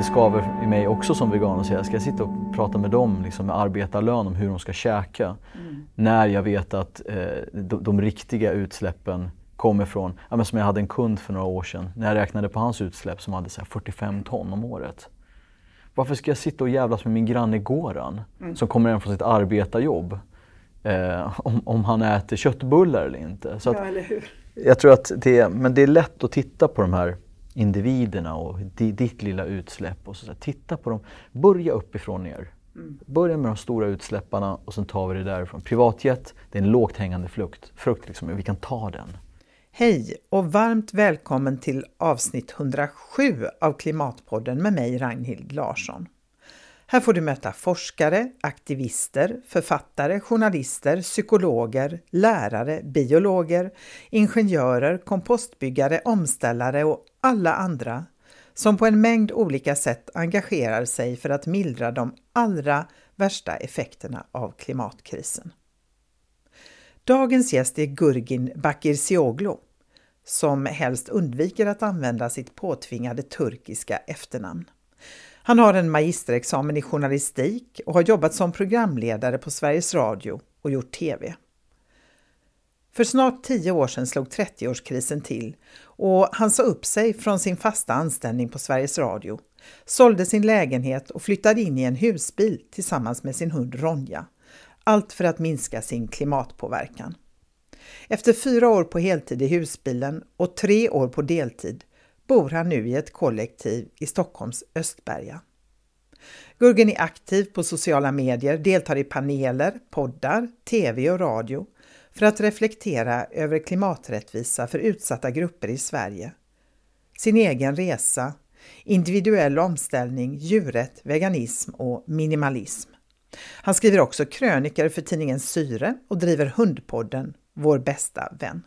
det skaver i mig också som vegan och säga, ska jag sitta och prata med dem liksom, med arbetarlön om hur de ska käka? Mm. När jag vet att eh, de, de, riktiga utsläppen kommer från, ja, men som jag hade en kund för några år sedan, när jag räknade på hans utsläpp som hade så 45 ton om året. Varför ska jag sitta och jävlas med min granne Goran mm. som kommer hem från sitt arbetarjobb? Eh, om, om han äter köttbullar eller inte. Så att, ja, eller hur? Jag tror att det, men det är lätt att titta på de här individerna och ditt lilla utsläpp. Och så, titta på dem, börja uppifrån ner. Mm. Börja med de stora utsläpparna och sen tar vi det därifrån. Privatjet, det är en lågt hängande frukt, frukt liksom, vi kan ta den. Hej och varmt välkommen till avsnitt 107 av Klimatpodden med mig Ragnhild Larsson. Här får du möta forskare, aktivister, författare, journalister, psykologer, lärare, biologer, ingenjörer, kompostbyggare, omställare och alla andra som på en mängd olika sätt engagerar sig för att mildra de allra värsta effekterna av klimatkrisen. Dagens gäst är Gurgin Bakircioglu som helst undviker att använda sitt påtvingade turkiska efternamn. Han har en magisterexamen i journalistik och har jobbat som programledare på Sveriges Radio och gjort TV. För snart tio år sedan slog 30-årskrisen till och han sa upp sig från sin fasta anställning på Sveriges Radio, sålde sin lägenhet och flyttade in i en husbil tillsammans med sin hund Ronja. Allt för att minska sin klimatpåverkan. Efter fyra år på heltid i husbilen och tre år på deltid bor han nu i ett kollektiv i Stockholms Östberga. Gurgen är aktiv på sociala medier, deltar i paneler, poddar, tv och radio för att reflektera över klimaträttvisa för utsatta grupper i Sverige. Sin egen resa, individuell omställning, djurrätt, veganism och minimalism. Han skriver också krönikor för tidningen Syre och driver Hundpodden, vår bästa vän.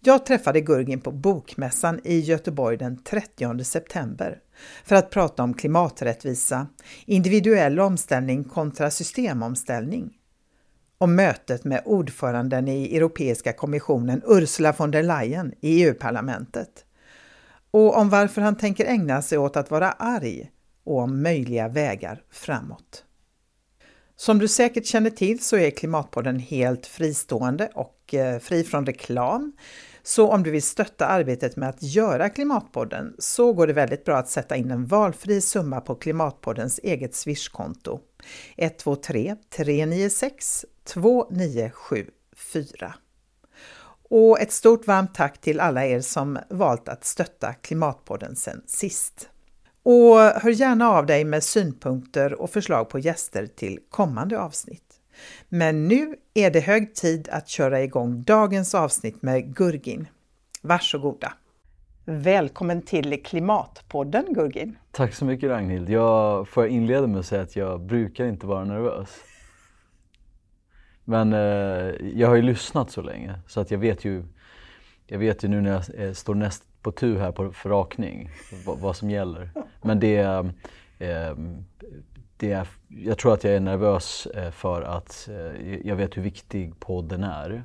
Jag träffade Gurgin på Bokmässan i Göteborg den 30 september för att prata om klimaträttvisa, individuell omställning kontra systemomställning. Om mötet med ordföranden i Europeiska kommissionen Ursula von der Leyen i EU-parlamentet. Och om varför han tänker ägna sig åt att vara arg och om möjliga vägar framåt. Som du säkert känner till så är Klimatpodden helt fristående och eh, fri från reklam. Så om du vill stötta arbetet med att göra Klimatpodden så går det väldigt bra att sätta in en valfri summa på Klimatpoddens eget Swishkonto 123 396 2974. Och ett stort varmt tack till alla er som valt att stötta Klimatpodden sen sist. Och hör gärna av dig med synpunkter och förslag på gäster till kommande avsnitt. Men nu är det hög tid att köra igång dagens avsnitt med Gurgin. Varsågoda! Välkommen till Klimatpodden Gurgin! Tack så mycket Ragnhild! Jag får inleda med att säga att jag brukar inte vara nervös. Men eh, jag har ju lyssnat så länge så att jag vet ju, jag vet ju nu när jag eh, står näst på tur här på, för rakning vad, som gäller. Men det, eh, det är, jag tror att jag är nervös eh, för att eh, jag vet hur viktig podden är.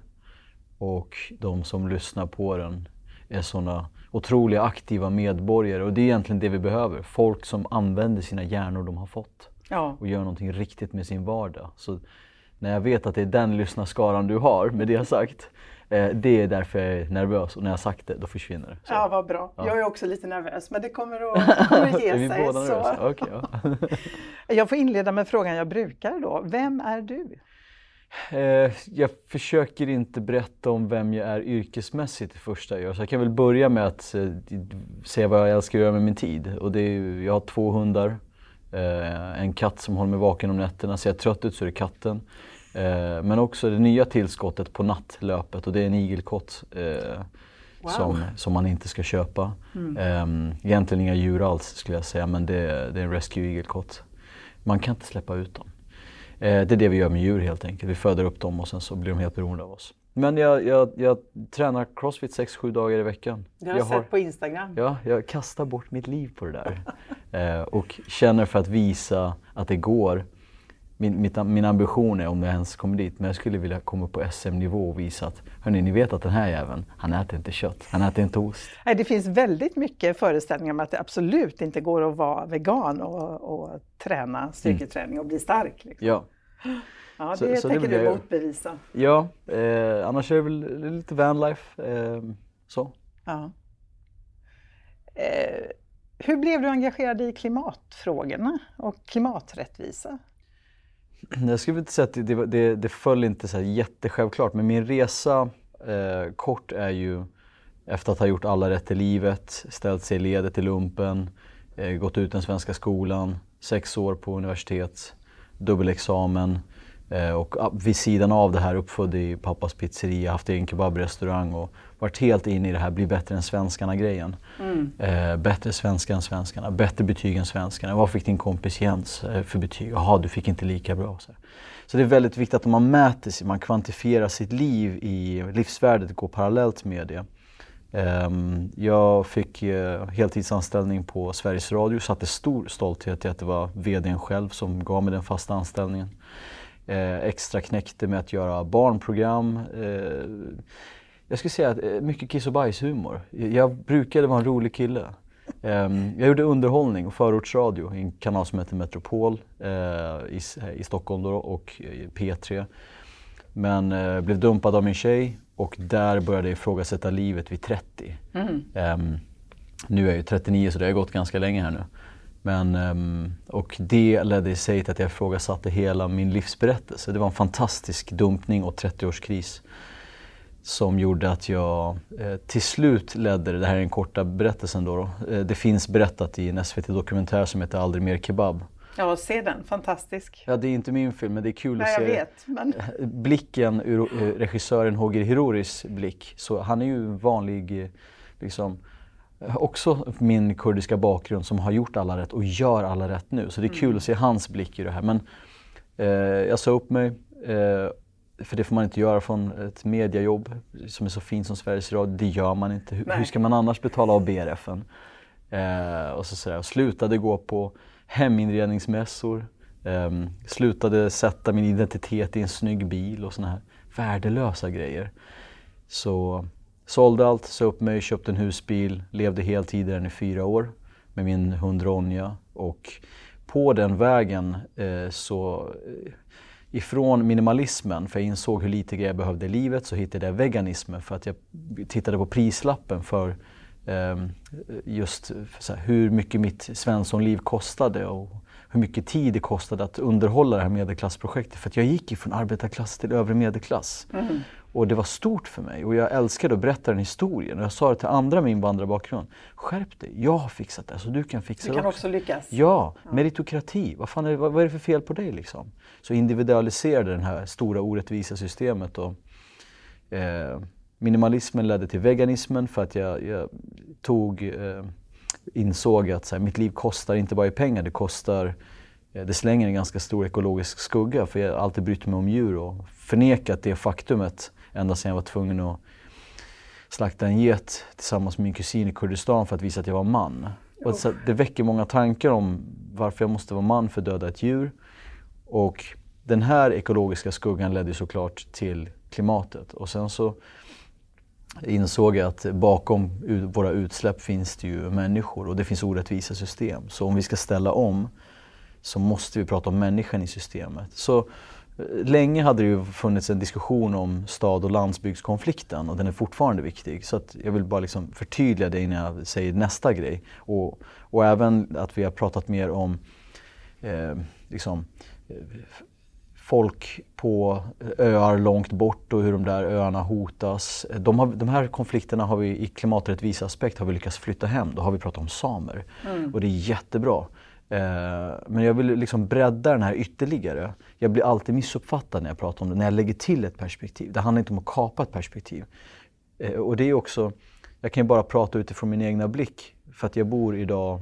Och de som lyssnar på den är sådana otroliga aktiva medborgare. Och det är egentligen det vi behöver. Folk som använder sina hjärnor de har fått. Ja. Och gör någonting riktigt med sin vardag. Så när jag vet att det är den lyssnarskaran du har, med det sagt, Eh, det är därför jag är nervös och när jag sagt det, då försvinner det. Så. Ja, vad bra. Ja. Jag är också lite nervös, men det kommer att, kommer att ge är vi sig. Båda så. Okay, ja. jag får inleda med frågan jag brukar då. Vem är du? Eh, jag försöker inte berätta om vem jag är yrkesmässigt det första jag gör. Så jag kan väl börja med att eh, säga vad jag älskar att göra med min tid. Och det är, jag har två hundar, en katt som håller mig vaken om nätterna. Ser jag trött ut så är det katten. Eh, men också det nya tillskottet på nattlöpet och det är en igelkott eh, wow. som, som man inte ska köpa. Mm. Eh, egentligen inga djur alls skulle jag säga men det, det är en rescue igelkott. Man kan inte släppa ut dem. Eh, det är det vi gör med djur helt enkelt. Vi föder upp dem och sen så blir de helt beroende av oss. Men jag, jag, jag tränar crossfit 6-7 dagar i veckan. Det har jag sett har, på Instagram. Ja, jag kastar bort mitt liv på det där. eh, och känner för att visa att det går min, mitt, min ambition är, om jag ens kommer dit, men jag skulle vilja komma på SM-nivå och visa att hörni, ni vet att den här jäveln, han äter inte kött, han äter inte ost. Nej, det finns väldigt mycket föreställningar om att det absolut inte går att vara vegan och, och träna styrketräning och bli stark. Liksom. Ja. Ja, det Så- så det tänker vill du jag- motbevisa. Ja, eh, annars är det väl lite vanlife. Eh, så. Ja. Eh, hur blev du engagerad i klimatfrågorna och klimaträttvisa? Jag skulle inte säga att det, det, det, det föll inte så här jättesjälvklart, men min resa eh, kort är ju efter att ha gjort alla rätt i livet, ställt sig i ledet i lumpen, eh, gått ut den svenska skolan, sex år på universitet, dubbelexamen eh, och ah, vid sidan av det här uppfödd i pappas pizzeria, haft egen kebabrestaurang och varit helt inne i det här bli bättre än svenskarna-grejen. Eh, bättre svenska än svenskarna, bättre betyg än svenskarna. Vad fick din kompis Jens eh, för betyg? Jaha, du fick inte lika bra. Så, så det är väldigt viktigt att man mäter sig, man kvantifierar sitt liv i livsvärdet, går parallellt med det. Ehm, jag fick eh, heltidsanställning på Sveriges Radio, satte stor stolthet i att det var VDn själv som gav mig den fasta anställningen. Eh, extra knäckte med att göra barnprogram. Eh, jag skulle säga att eh, mycket kiss och bajshumor. Jag brukade vara en rolig kille. Ehm, jag gjorde underhållning och förortsradio i en kanal som heter Metropol eh, i, S- i Stockholm då, och eh, P3. Men eh, blev dumpad av min tjej och där började jag ifrågasätta livet vid 30. Ehm, nu är jag ju 39 så det har gått ganska länge här nu. Men, ehm, och det ledde i sig till att jag ifrågasatte hela min livsberättelse. Det var en fantastisk dumpning och 30-årskris som gjorde att jag eh, till slut ledde det, det här är den korta berättelsen då, då. Eh, det finns berättat i en SVT-dokumentär som heter Aldrig mer kebab. Ja, se den, fantastisk. Ja, det är inte min film men det är kul Nej, att jag se vet. Men... blicken ur eh, regissören Hoger Hiroris blick. Så han är ju vanlig, eh, liksom, eh, också min kurdiska bakgrund som har gjort alla rätt och gör alla rätt nu. Så det är kul att se hans blick i det här. Men eh, jag sa upp mig, för det får man inte göra från ett mediajobb som är så fint som Sveriges Radio. Det gör man inte. Hur, hur ska man annars betala av BRFen? Eh, och så sådär. Jag slutade gå på heminredningsmässor. ehm, slutade sätta min identitet i en snygg bil och såna här värdelösa grejer. Så sålde allt, sa upp mig, köpte en husbil, levde heltid i den i fyra år med min hund Ronja. Och på den vägen eh, så eh, ifrån minimalismen, för jag insåg hur lite grejer jag behövde i livet, så hittade jag veganismen för att jag tittade på prislappen för eh, just så här, hur mycket mitt Svenssonliv kostade och hur mycket tid det kostade att underhålla det här medelklassprojektet. För att jag gick ju från arbetarklass till övre medelklass. Mm. Och det var stort för mig och jag älskade att berätta den historien. Och jag sa det till andra med invandrarbakgrund. Skärp dig, jag har fixat det så du kan fixa Du det kan också lyckas. Ja, meritokrati. Vad, fan är vad, vad är det för fel på dig liksom? Så individualiserade det här stora orättvisa systemet. Och, eh, minimalismen ledde till veganismen för att jag, jag tog, eh, insåg att här, mitt liv kostar inte bara i pengar, det kostar eh, det slänger en ganska stor ekologisk skugga för jag har alltid brytt mig om djur och förnekat det faktumet ända sedan jag var tvungen att slakta en get tillsammans med min kusin i Kurdistan för att visa att jag var man. Och så, det väcker många tankar om varför jag måste vara man för att döda ett djur. Och den här ekologiska skuggan ledde såklart till klimatet. Och sen så insåg jag att bakom våra utsläpp finns det ju människor och det finns orättvisa system. Så om vi ska ställa om så måste vi prata om människan i systemet. Så länge hade det ju funnits en diskussion om stad och landsbygdskonflikten och den är fortfarande viktig. Så jag vill bara liksom förtydliga det innan jag säger nästa grej. Och, och även att vi har pratat mer om eh, liksom, eh, folk på öar långt bort och hur de där öarna hotas. De, har, de här konflikterna har vi i klimaträttvisa aspekt har vi lyckats flytta hem. Då har vi pratat om samer och det är jättebra. Eh, men jag vill liksom bredda den här ytterligare. Jag blir alltid missuppfattad när jag pratar om det, när jag lägger till ett perspektiv. Det handlar inte om att kapa ett perspektiv. Eh, och det är också, jag kan ju bara prata utifrån min egna blick. För att jag bor idag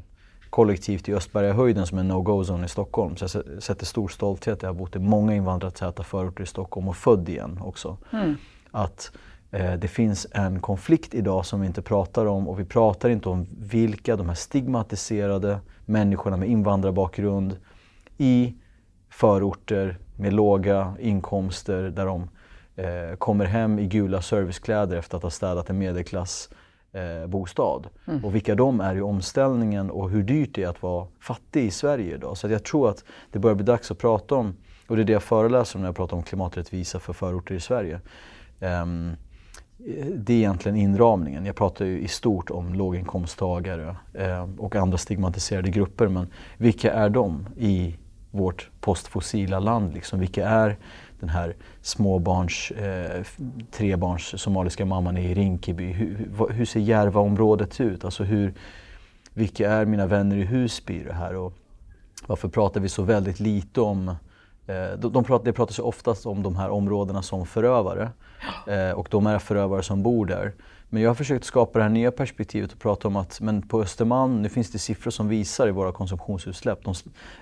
kollektivt i Östbergahöjden som är no-go-zone i Stockholm. Så jag sätter stor stolthet. Jag har bott i många invandrartäta förorter i Stockholm och född igen också. Att eh, det finns en konflikt idag som vi inte pratar om och vi pratar inte om vilka de här stigmatiserade människorna med invandrarbakgrund i förorter med låga inkomster där de eh, kommer hem i gula servicekläder efter att ha städat en medelklassbostad. Eh, mm. Och vilka de är i omställningen och hur dyrt det är att vara fattig i Sverige idag. Så jag tror att det börjar bli dags att prata om, och det är det jag föreläser om när jag pratar om klimaträttvisa för förorter i Sverige. Um, det är egentligen inramningen. Jag pratar ju i stort om låginkomsttagare eh, och andra stigmatiserade grupper. Men vilka är de i vårt postfossila land? Liksom? Vilka är den här småbarns, eh, trebarns somaliska mamman i Rinkeby? Hur, hur ser Järvaområdet ut? Alltså hur, vilka är mina vänner i Husby det här? Och varför pratar vi så väldigt lite om eh, de, de pratar, det pratas oftast om de här områdena som förövare eh, och de är förövare som bor där. Men jag har försökt skapa det här nya perspektivet och prata om att men på Östermalm, nu finns det siffror som visar i våra konsumtionsutsläpp, de,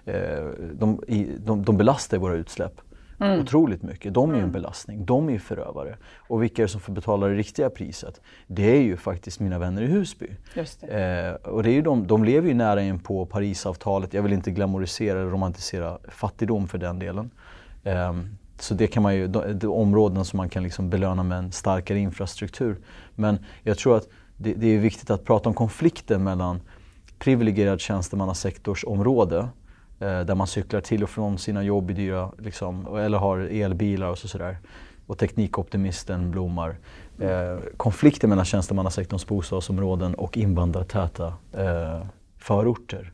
eh, de, de, de belastar våra utsläpp. Mm. Otroligt mycket. De är ju en mm. belastning. De är ju förövare. Och vilka är det som får betala det riktiga priset? Det är ju faktiskt mina vänner i Husby. Just eh, och det är ju de, de lever ju nära in på Parisavtalet. Jag vill inte glamorisera eller romantisera fattigdom för den delen. Eh, så det kan man ju, de, de områden som man kan liksom belöna med en starkare infrastruktur. Men jag tror att det, det är viktigt att prata om konflikten mellan privilegierad tjänstemannasektorsområde eh, där man cyklar till och från sina jobb i dyra, liksom, eller har elbilar och sådär. Och teknikoptimisten blommar. Eh, konflikten mellan tjänstemannasektorns bostadsområden och invandrartäta eh, förorter.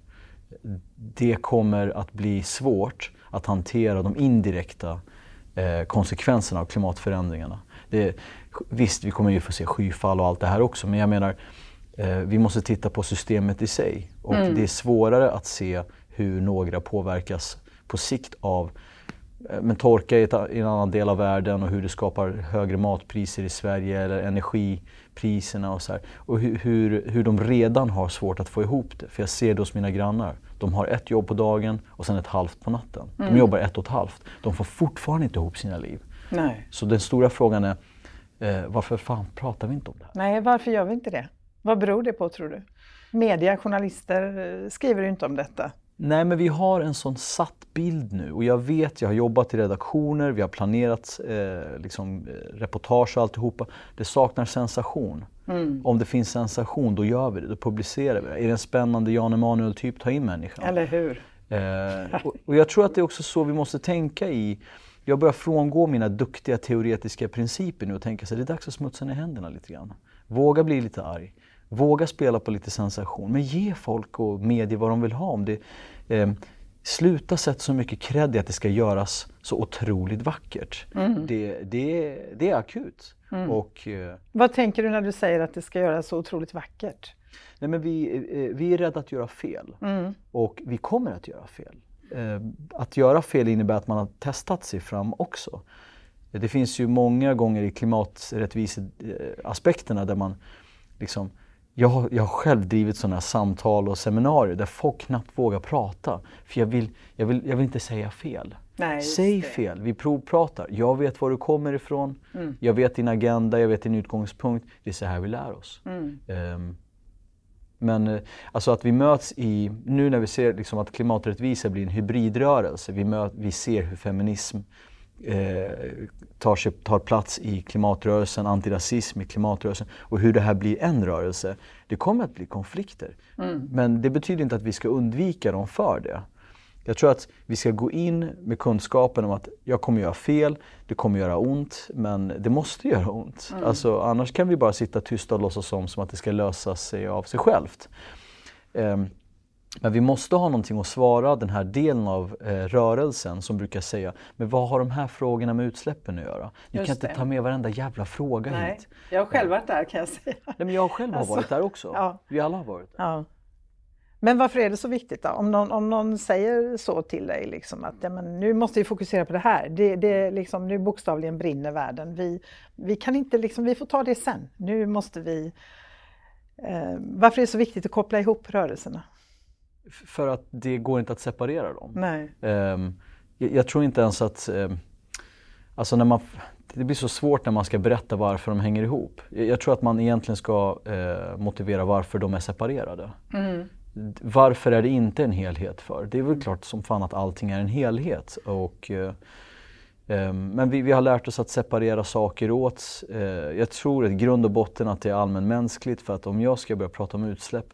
Det kommer att bli svårt att hantera de indirekta eh, konsekvenserna av klimatförändringarna. Det, visst, vi kommer ju få se skyfall och allt det här också, men jag menar eh, vi måste titta på systemet i sig. Och mm. det är svårare att se hur några påverkas på sikt av eh, men torka i, ett, i, en annan del av världen och hur det skapar högre matpriser i Sverige eller energipriserna och så här. Och hur, hur, hur de redan har svårt att få ihop det. För jag ser det hos mina grannar. De har ett jobb på dagen och sen ett halvt på natten. Mm. De jobbar ett och ett halvt. De får fortfarande inte ihop sina liv. Nej. Så den stora frågan är eh, varför fan pratar vi inte om det här? Nej, varför gör vi inte det? Vad beror det på tror du? Media, journalister eh, skriver ju inte om detta. Nej, men vi har en sån satt bild nu och jag vet, jag har jobbat i redaktioner, vi har planerat eh, liksom, eh, reportage och alltihopa. Det saknar sensation. Mm. Om det finns sensation, då gör vi det, då publicerar vi det. Är det en spännande Jan Emanuel-typ, ta in människan. Eller hur? Eh, och, och, jag tror att det är också så vi måste tänka i jag börjar frångå mina duktiga teoretiska principer nu och tänka sig det är dags att smutsa ner händerna lite grann. Våga bli lite arg. Våga spela på lite sensation, men ge folk och media vad de vill ha. Om det, eh, sluta sätta så mycket cred i att det ska göras så otroligt vackert. Mm. Det, det, det, är akut. Mm. Och, eh, vad tänker du när du säger att det ska göras så otroligt vackert? Nej, men vi, eh, vi är rädda att göra fel mm. och vi kommer att göra fel. Eh, att göra fel innebär att man har testat sig fram också. Det finns ju många gånger i klimaträttviseaspekterna där man liksom jag har, jag har själv drivit sådana här samtal och seminarier där folk knappt vågar prata. För jag vill, jag vill, jag vill inte säga fel. Nej, Säg fel, vi provpratar. Jag vet var du kommer ifrån, mm. jag vet din agenda, jag vet din utgångspunkt. Det är så här vi lär oss. Mm. Um, men eh, alltså att vi möts i, nu när vi ser liksom att klimaträttvisa blir en hybridrörelse, vi, möt, vi ser hur feminism eh, tar, sig, tar plats i klimatrörelsen, antirasism i klimatrörelsen och hur det här blir en rörelse. Det kommer att bli konflikter. Mm. Men det betyder inte att vi ska undvika dem för det. Jag tror att vi ska gå in med kunskapen om att jag kommer göra fel, det kommer göra ont, men det måste göra ont. Mm. Alltså, annars kan vi bara sitta tysta och låtsas som, som att det ska lösa sig av sig självt. Um, men vi måste ha någonting att svara den här delen av eh, rörelsen som brukar säga, men vad har de här frågorna med utsläppen att göra? Ni Just kan inte det. ta med varenda jävla fråga Nej, hit. Jag har själv varit där kan jag säga. Nej, men jag själv har alltså, varit där också. Ja. Vi alla har varit där. Ja. Men varför är det så viktigt då? Om någon, om någon säger så till dig, liksom, att ja, men nu måste vi fokusera på det här. Det, det, liksom, nu bokstavligen brinner världen. Vi, vi, kan inte, liksom, vi får ta det sen. Nu måste vi... Eh, varför är det så viktigt att koppla ihop rörelserna? För att det går inte att separera dem. Nej. Um, jag, jag, tror inte ens att... Um, alltså när man, det blir så svårt när man ska berätta varför de hänger ihop. Jag, jag tror att man egentligen ska uh, motivera varför de är separerade. Mm. Varför är det inte en helhet för? Det är väl klart som fan att allting är en helhet. Och, eh, eh, men vi, vi, har lärt oss att separera saker åt. Eh, jag tror i grund och botten att det är allmänmänskligt för att om jag ska börja prata om utsläpp,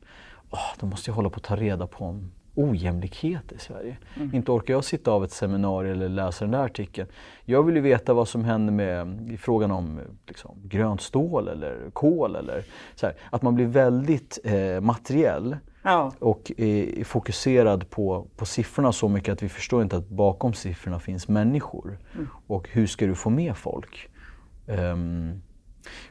oh, då måste jag hålla på att ta reda på om ojämlikhet i Sverige. Mm. Inte orkar jag sitta av ett seminarium eller läsa den där artikeln. Jag vill ju veta vad som händer med i frågan om liksom, grönt stål eller kol. Eller, så här, att man blir väldigt eh, materiell ja. och är fokuserad på, på siffrorna så mycket att vi förstår inte att bakom siffrorna finns människor. Mm. Och hur ska du få med folk? Um,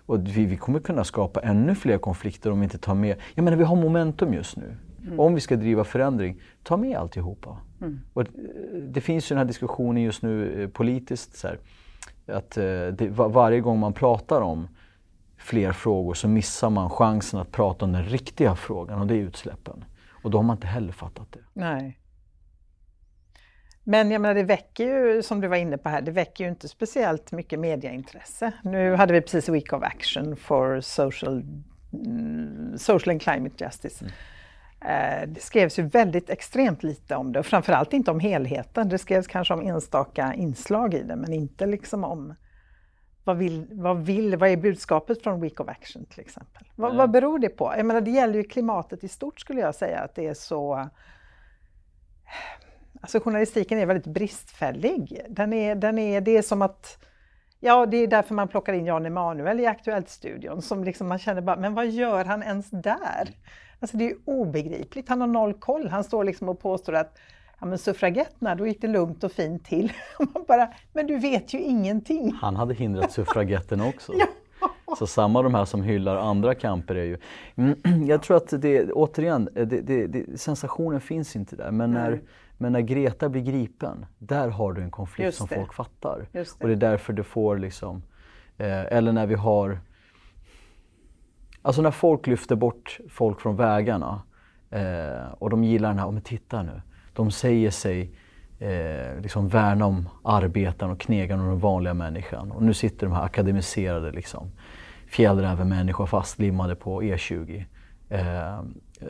och vi, vi kommer kunna skapa ännu fler konflikter om vi inte tar med... Jag menar, vi har momentum just nu. Mm. Om vi ska driva förändring, ta med alltihopa. Mm. Och det finns ju den här diskussionen just nu eh, politiskt. Så här, att eh, det, varje gång man pratar om fler frågor så missar man chansen att prata om den riktiga frågan och det är utsläppen. Och då har man inte heller fattat det. Nej. Men jag menar, det väcker ju, som du var inne på här, det väcker ju inte speciellt mycket mediaintresse. Nu hade vi precis Week of Action for Social, mm, social and Climate Justice. Mm. Eh, det skrevs ju väldigt extremt lite om det och framförallt inte om helheten. Det skrevs kanske om enstaka inslag i det men inte liksom om vad, vill, vad, vill, vad är budskapet från Week of Action till exempel? Vad, vad beror det på? Jag menar det gäller ju klimatet i stort skulle jag säga att det är så Alltså journalistiken är väldigt bristfällig. Den är, den är, det är som att Ja, det är därför man plockar in Jan Emanuel i Aktuellt-studion som liksom man känner bara, men vad gör han ens där? Alltså det är obegripligt, han har noll koll. Han står liksom och påstår att ja, men suffragetterna, då gick det lugnt och fint till. Man bara, men du vet ju ingenting. Han hade hindrat suffragetterna också. ja. Så samma de här som hyllar andra kamper är ju... Mm, jag tror att det, återigen, det, det, det, sensationen finns inte där. Men när, men när Greta blir gripen, där har du en konflikt som folk fattar. Och det är därför du får liksom... Eh, eller när vi har Alltså när folk lyfter bort folk från vägarna eh, och de gillar den här, oh, men titta nu, de säger sig eh, liksom värna om arbetaren och knegaren och den vanliga människan. Och nu sitter de här akademiserade liksom, fjällrävenmänniskor fastlimmade på E20. Eh,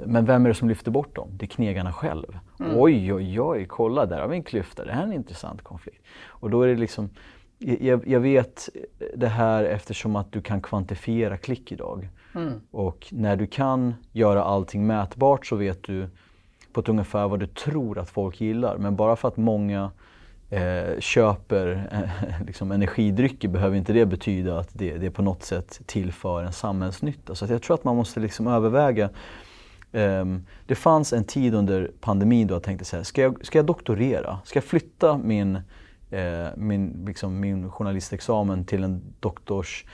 men vem är det som lyfter bort dem? Det är knegarna själv. Mm. Oj, oj, oj, kolla där har vi en klyfta. Det här är en intressant konflikt. Och då är det liksom, jag, jag vet det här eftersom att du kan kvantifiera klick idag. Mm. Och när du kan göra allting mätbart så vet du på ett ungefär vad du tror att folk gillar. Men bara för att många eh, köper eh, liksom energidrycker behöver inte det betyda att det, det på något sätt tillför en samhällsnytta. Så jag tror att man måste liksom överväga Um, det fanns en tid under pandemin då jag tänkte så här, ska jag, ska jag doktorera? Ska jag flytta min, eh, min, liksom min journalistexamen till en doktors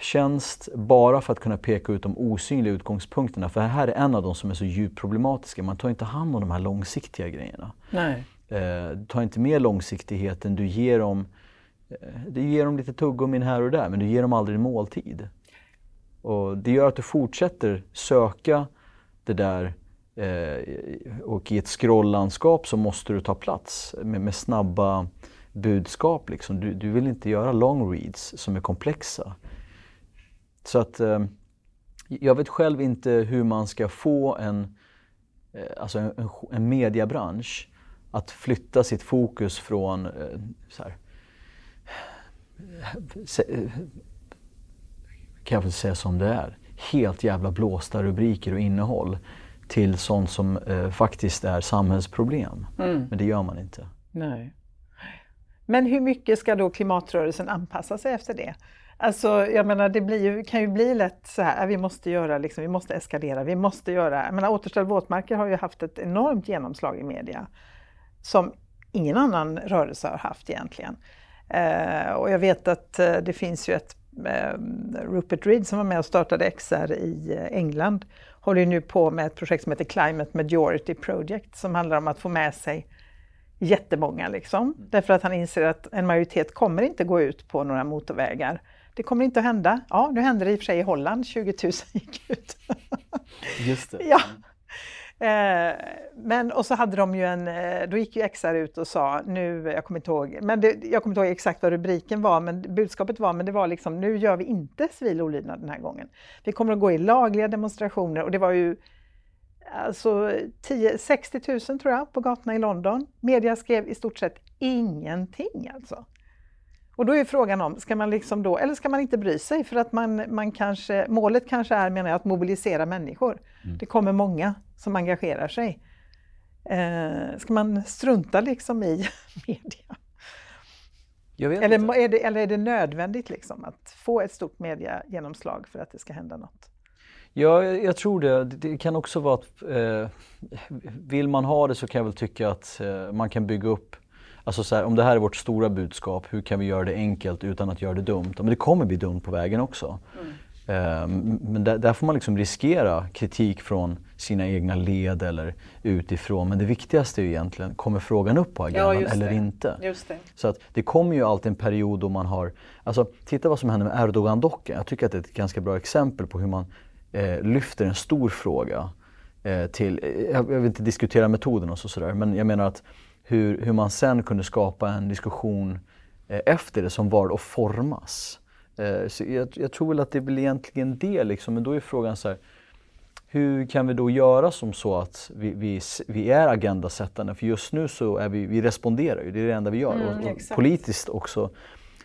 tjänst bara för att kunna peka ut de osynliga utgångspunkterna. För det här är en av de som är så djupt problematiska. Man tar inte hand om de här långsiktiga grejerna. Nej. Eh, du tar inte med långsiktigheten, du ger dem, eh, du ger dem lite tuggummin här och där men du ger dem aldrig måltid. Och det gör att du fortsätter söka det där eh, och i ett scrolllandskap så måste du ta plats med, med snabba budskap. Liksom. Du, du, vill inte göra long reads som är komplexa. Så att eh, jag vet själv inte hur man ska få en, eh, alltså en, en mediebransch att flytta sitt fokus från eh, så här, kan jag väl säga som det är, helt jävla blåsta rubriker och innehåll till sånt som eh, faktiskt är samhällsproblem. Mm. Men det gör man inte. Nej. Men hur mycket ska då klimatrörelsen anpassa sig efter det? Alltså, jag menar, det blir ju, kan ju bli lätt så här, vi måste göra, liksom, vi måste eskalera, vi måste göra, jag menar, återställ våtmarker har ju haft ett enormt genomslag i media som ingen annan rörelse har haft egentligen. Eh, och jag vet att eh, det finns ju ett eh, Rupert Reed som var med och startade XR i eh, England håller nu på med ett projekt som heter Climate Majority Project som handlar om att få med sig jättemånga. Liksom. Mm. Därför att han inser att en majoritet kommer inte gå ut på några motorvägar det kommer inte att hända. Ja, nu hände det i och för sig i Holland, 20 000 gick ut. Just det. Ja. Eh, men och så hade de ju en, eh, då gick ju XR ut och sa, nu, jag kommer inte ihåg, men det, jag kommer inte ihåg exakt vad rubriken var, men budskapet var, men det var liksom, nu gör vi inte civil olydnad den här gången. Vi kommer att gå i lagliga demonstrationer och det var ju alltså 10, 60 000 tror jag på gatorna i London. Media skrev i stort sett ingenting alltså. Och då är frågan om, ska man liksom då, eller ska man inte bry sig för att man, man kanske, målet kanske är menar jag, att mobilisera människor. Mm. Det kommer många som engagerar sig. Eh, ska man strunta liksom i media? eller, är det, eller är det nödvändigt liksom att få ett stort mediegenomslag för att det ska hända något? Ja, jag tror det. Det kan också vara att eh, vill man ha det så kan jag väl tycka att eh, man kan bygga upp Alltså så här, om det här är vårt stora budskap, hur kan vi göra det enkelt utan att göra det dumt? Men det kommer bli dumt på vägen också. Mm. Um, men där, där, får man liksom riskera kritik från sina egna led eller utifrån. Men det viktigaste är ju egentligen, kommer frågan upp på agendan ja, eller inte? Så att det kommer ju alltid en period då man har, alltså titta vad som händer med Erdogan-dockan. Jag tycker att det är ett ganska bra exempel på hur man eh, lyfter en stor fråga eh, till, eh, jag vill inte diskutera metoden och så sådär, men jag menar att hur, hur man sen kunde skapa en diskussion eh, efter det som var att formas. Eh, så jag, jag, tror väl att det väl egentligen det liksom, men då är frågan så här, hur kan vi då göra som så att vi, vi, vi är agendasättande? För just nu så är vi, vi responderar ju, det är det enda vi gör. Mm, och, och politiskt också,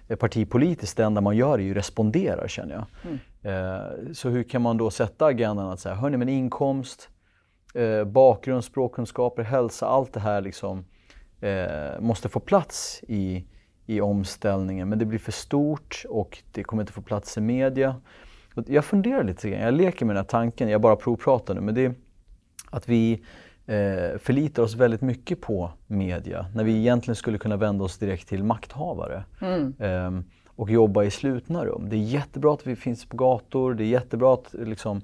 eh, partipolitiskt, det enda man gör är ju responderar känner jag. Mm. Så hur kan man då sätta agendan att säga, hörni men inkomst, bakgrund, språkkunskaper, hälsa, allt det här liksom eh, måste få plats i, i omställningen. Men det blir för stort och det kommer inte få plats i media. Jag funderar lite grann, jag leker med den här tanken, jag bara provpratar nu, men det är att vi eh, förlitar oss väldigt mycket på media när vi egentligen skulle kunna vända oss direkt till makthavare. Mm. Eh, och jobba i slutna rum. Det är jättebra att vi finns på gator, det är jättebra att liksom,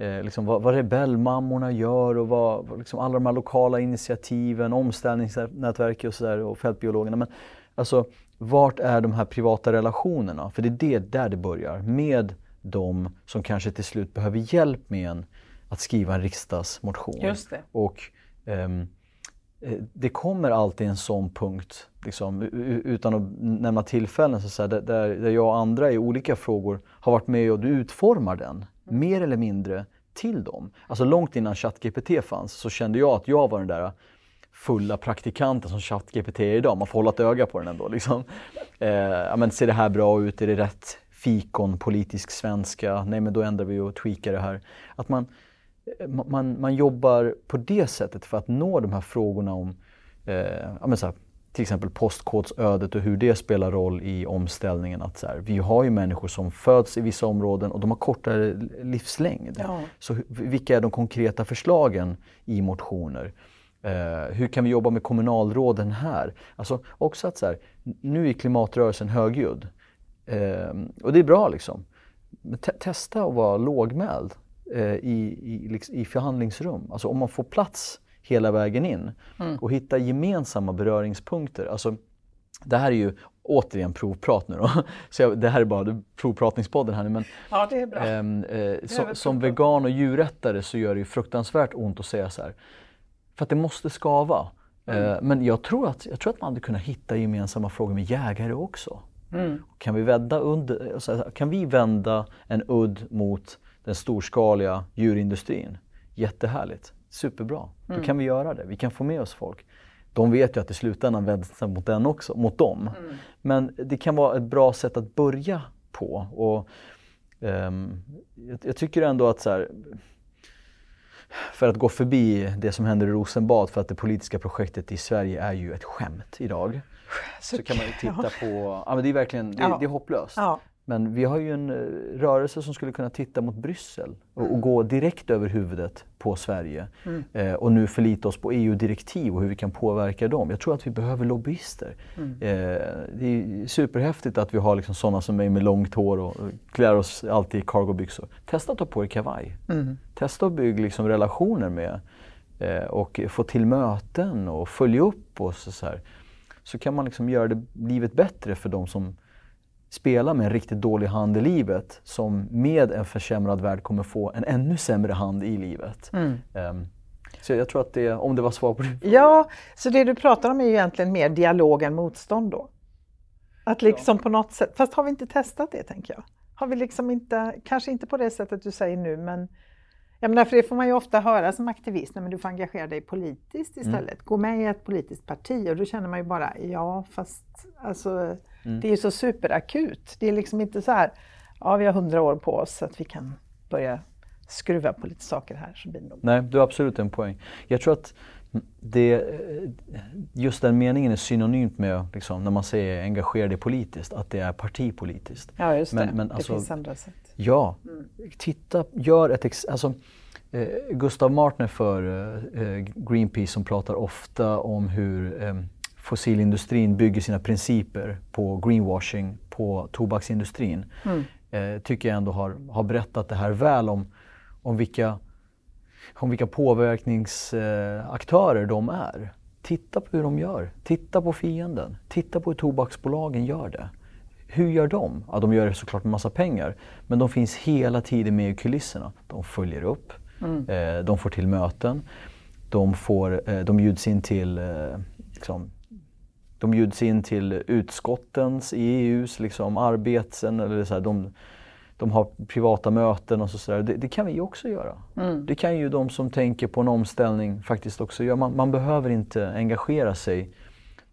eh, liksom vad, vad rebellmammorna gör och vad, liksom alla de här lokala initiativen, omställningsnätverket och sådär och fältbiologerna. Men alltså, vart är de här privata relationerna? För det är det där det börjar, med de som kanske till slut behöver hjälp med en att skriva en riksdagsmotion. Just det. Och, um, det kommer alltid en sån punkt, liksom, utan att nämna tillfällen, så där, där jag och andra i olika frågor har varit med och utformar den mer eller mindre till dem. Alltså långt innan ChatGPT fanns så kände jag att jag var den där fulla praktikanten som ChatGPT är idag. Man får hålla ett öga på den ändå. Liksom. Eh, men ser det här bra ut? Är det rätt fikon, politisk svenska? Nej men då ändrar vi och tweakar det här. Att man, eh, man, man jobbar på det sättet för att nå de här frågorna om eh, ja, men så här, till exempel postkodsödet och hur det spelar roll i omställningen. Att så här, vi har ju människor som föds i vissa områden och de har kortare livslängd. Ja. Så vilka är de konkreta förslagen i motioner? Eh, hur kan vi jobba med kommunalråden här? Alltså också att så här, nu är klimatrörelsen högljudd. Eh, och det är bra liksom. Men te testa att vara lågmäld eh, i, i, liksom, i förhandlingsrum. Alltså om man får plats hela vägen in mm. och hitta gemensamma beröringspunkter. Alltså, det här är ju återigen provprat nu då. Så jag, det här är bara provpratningspodden här nu. Men, ja, det är bra. Ehm, eh, som, som vegan och djurrättare så gör det ju fruktansvärt ont att säga så här. För att det måste skava. Mm. Eh, men jag tror, att, jag tror att man hade kunnat hitta gemensamma frågor med jägare också. Mm. Kan, vi vända under, alltså, kan vi vända en udd mot den storskaliga djurindustrin? Jättehärligt. Superbra, mm. då kan vi göra det. Vi kan få med oss folk. De vet ju att i slutändan vänds det mot den också, mot dem. Mm. Men det kan vara ett bra sätt att börja på. Och, um, jag, jag, tycker ändå att så här, för att gå förbi det som händer i Rosenbad, för att det politiska projektet i Sverige är ju ett skämt idag. Så, så kan man ju titta på, ja men det är verkligen, det, ja. det är hopplöst. Ja. Men vi har ju en eh, rörelse som skulle kunna titta mot Bryssel och, mm. och gå direkt över huvudet på Sverige. Mm. Eh, och nu förlita oss på EU-direktiv och hur vi kan påverka dem. Jag tror att vi behöver lobbyister. Mm. Eh, det är superhäftigt att vi har liksom sådana som mig med långt hår och klär oss alltid i cargobyxor. Testa att ta på er kavaj. Mm. Testa att bygga liksom relationer med eh, och få till möten och följa upp och så, så, här. så kan man liksom göra det, livet bättre för de som spela med en riktigt dålig hand i livet som med en försämrad värld kommer få en ännu sämre hand i livet. Mm. Um, så jag tror att det, om det var svar på det. Ja, så det du pratar om är ju egentligen mer dialog än motstånd då? Att liksom ja. på något sätt, fast har vi inte testat det tänker jag? Har vi liksom inte, kanske inte på det sättet du säger nu, men Ja, men därför det får man ju ofta höra som aktivist, men du får engagera dig politiskt Mm. istället. Gå med i ett politiskt parti och då känner man ju bara, ja fast alltså, det är ju så superakut. Det är liksom inte så här, ja vi har hundra år på oss så att vi kan börja skruva på lite saker här så blir det nog Nej, du har absolut en poäng. Jag tror att det, just den meningen är synonymt med, liksom, när man säger engagera dig politiskt, att det är partipolitiskt. Ja, just Men- det. men det alltså- finns andra sätt. Ja, titta, gör ett ex- alltså, eh, Gustav Martner för eh, Greenpeace som pratar ofta om hur eh, fossilindustrin bygger sina principer på greenwashing på tobaksindustrin. Eh, tycker jag ändå har, har berättat det här väl om, om vilka, om vilka påverkningsaktörer de är. Titta på hur de gör. Titta på fienden. Titta på hur tobaksbolagen gör det. Hur gör de? Ja, de gör det såklart med massa pengar. Men de finns hela tiden med i kulisserna. De följer upp. Eh, de får till möten. De, får, eh, de bjuds in till eh, liksom, de bjuds in till utskottens, i EUs liksom, arbeten. Eller så här, de, de har privata möten och så, så. Det, det kan vi också göra. Det kan ju de som tänker på en omställning faktiskt också göra. Man, man behöver inte engagera sig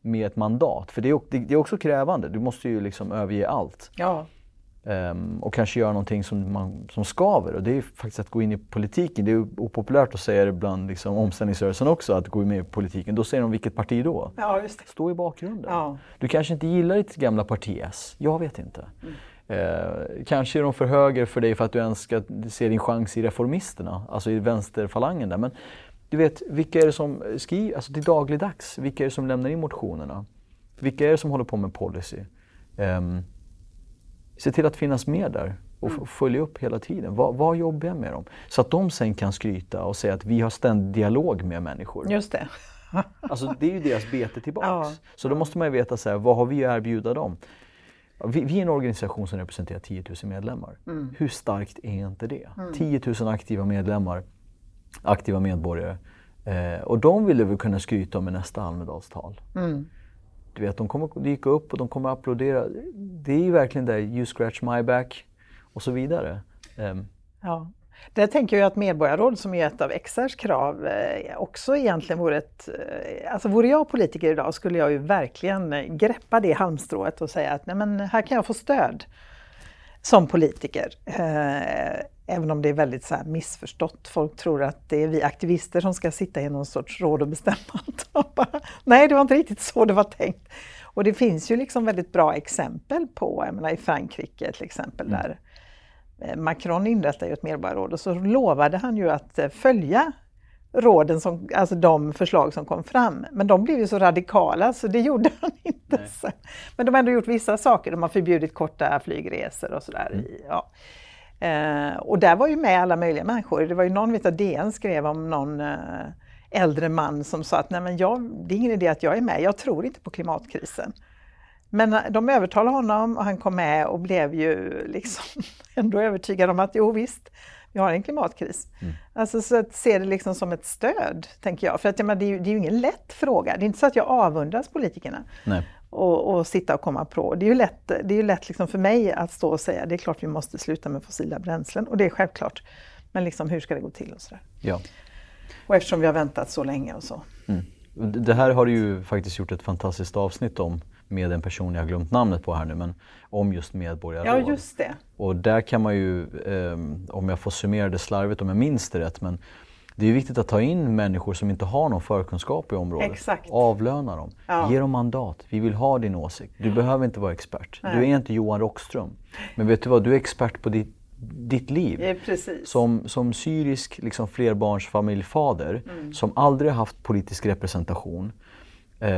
med ett mandat. För det är, det, det är också krävande. Du måste ju liksom överge allt. Ja, Ehm, och kanske göra någonting som, man, som skaver. Och det är faktiskt att gå in i politiken. Det är opopulärt att säga det bland liksom, omställningsrörelsen också, att gå med i politiken. Då säger de vilket parti då? ja. Stå i bakgrunden. Ja. Du kanske inte gillar ditt gamla parti S. Jag vet inte. Eh, kanske är de för höger för dig för att du önskar se din chans i Reformisterna, alltså i vänsterfalangen där. Men du vet, vilka är det som skriver, alltså till dagligdags, vilka är det som lämnar in motionerna? Vilka är det som håller på med policy? Ehm, se till att finnas med där och f- följa upp hela tiden. Vad, vad jobbar jag med dem? Så att de sen kan skryta och säga att vi har ständig dialog med människor. Just det. Alltså det är ju deras bete tillbaks. Ja. Så då måste man ju veta så här, vad har vi att erbjuda dem? Vi, vi är en organisation som representerar 10 000 medlemmar. Mm. Hur starkt är inte det? 10 000 aktiva medlemmar, aktiva medborgare. Eh, och de vill väl kunna skryta om i nästa Almedalstal. Mm. Du vet, de kommer dyka upp och de kommer applådera. Det är ju verkligen det, you scratch my back och så vidare. Um. Ja. Där tänker jag att medborgarråd som är ett av XRs krav eh, också egentligen vore ett... Eh, alltså vore jag politiker idag skulle jag ju verkligen greppa det halmstrået och säga att nej men här kan jag få stöd som politiker. Eh, även om det är väldigt så missförstått. Folk tror att det är vi aktivister som ska sitta i någon sorts råd och bestämma bara, nej, det var inte riktigt så det var tänkt. Och det finns ju liksom väldigt bra exempel på, jag menar i Frankrike till exempel, där Eh, Macron inrättade ju ett medborgarråd och så lovade han ju att eh, följa råden, som, alltså de förslag som kom fram. Men de blev ju så radikala så det gjorde han inte. Nej. sen. Men de har ändå gjort vissa saker. De har förbjudit korta flygresor och sådär. i- Ja. Eh, och där var ju med alla möjliga människor. Det var ju någon, vet jag, DN skrev om någon eh, äldre man som sa att Nej, men jag, det är ingen idé att jag är med, jag tror inte på klimatkrisen. Men eh, de övertalade honom och han kom med och blev ju liksom ändå övertygad om att jo visst, vi har en klimatkris. Alltså så att se det liksom som ett stöd, tänker jag. För att menar, det, är ju, det är ju ingen lätt fråga. Det är inte så att jag avundas politikerna nej. och, och sitta och komma på. Det är ju lätt, det är ju lätt liksom för mig att stå och säga det är klart vi måste sluta med fossila bränslen och det är självklart. Men liksom, hur ska det gå till och sådär. Ja. Och eftersom vi har väntat så länge och så. Mm. Det det här har du ju faktiskt gjort ett fantastiskt avsnitt om med en person jag har glömt namnet på här nu, men om just medborgarråd. Ja, just det. Och där kan man ju, ehm, om jag får summera det slarvigt om jag minns det rätt, men det är viktigt att ta in människor som inte har någon förkunskap i området. Exakt. Avlöna dem. Ja. Ge dem mandat. Vi vill ha din åsikt. Du behöver inte vara expert. Du Nej. är inte Johan Rockström. Men vet du vad, du är expert på ditt, ditt liv. Ja, precis. Som, som syrisk liksom, flerbarnsfamiljfader Mm. som aldrig haft politisk representation. Eh,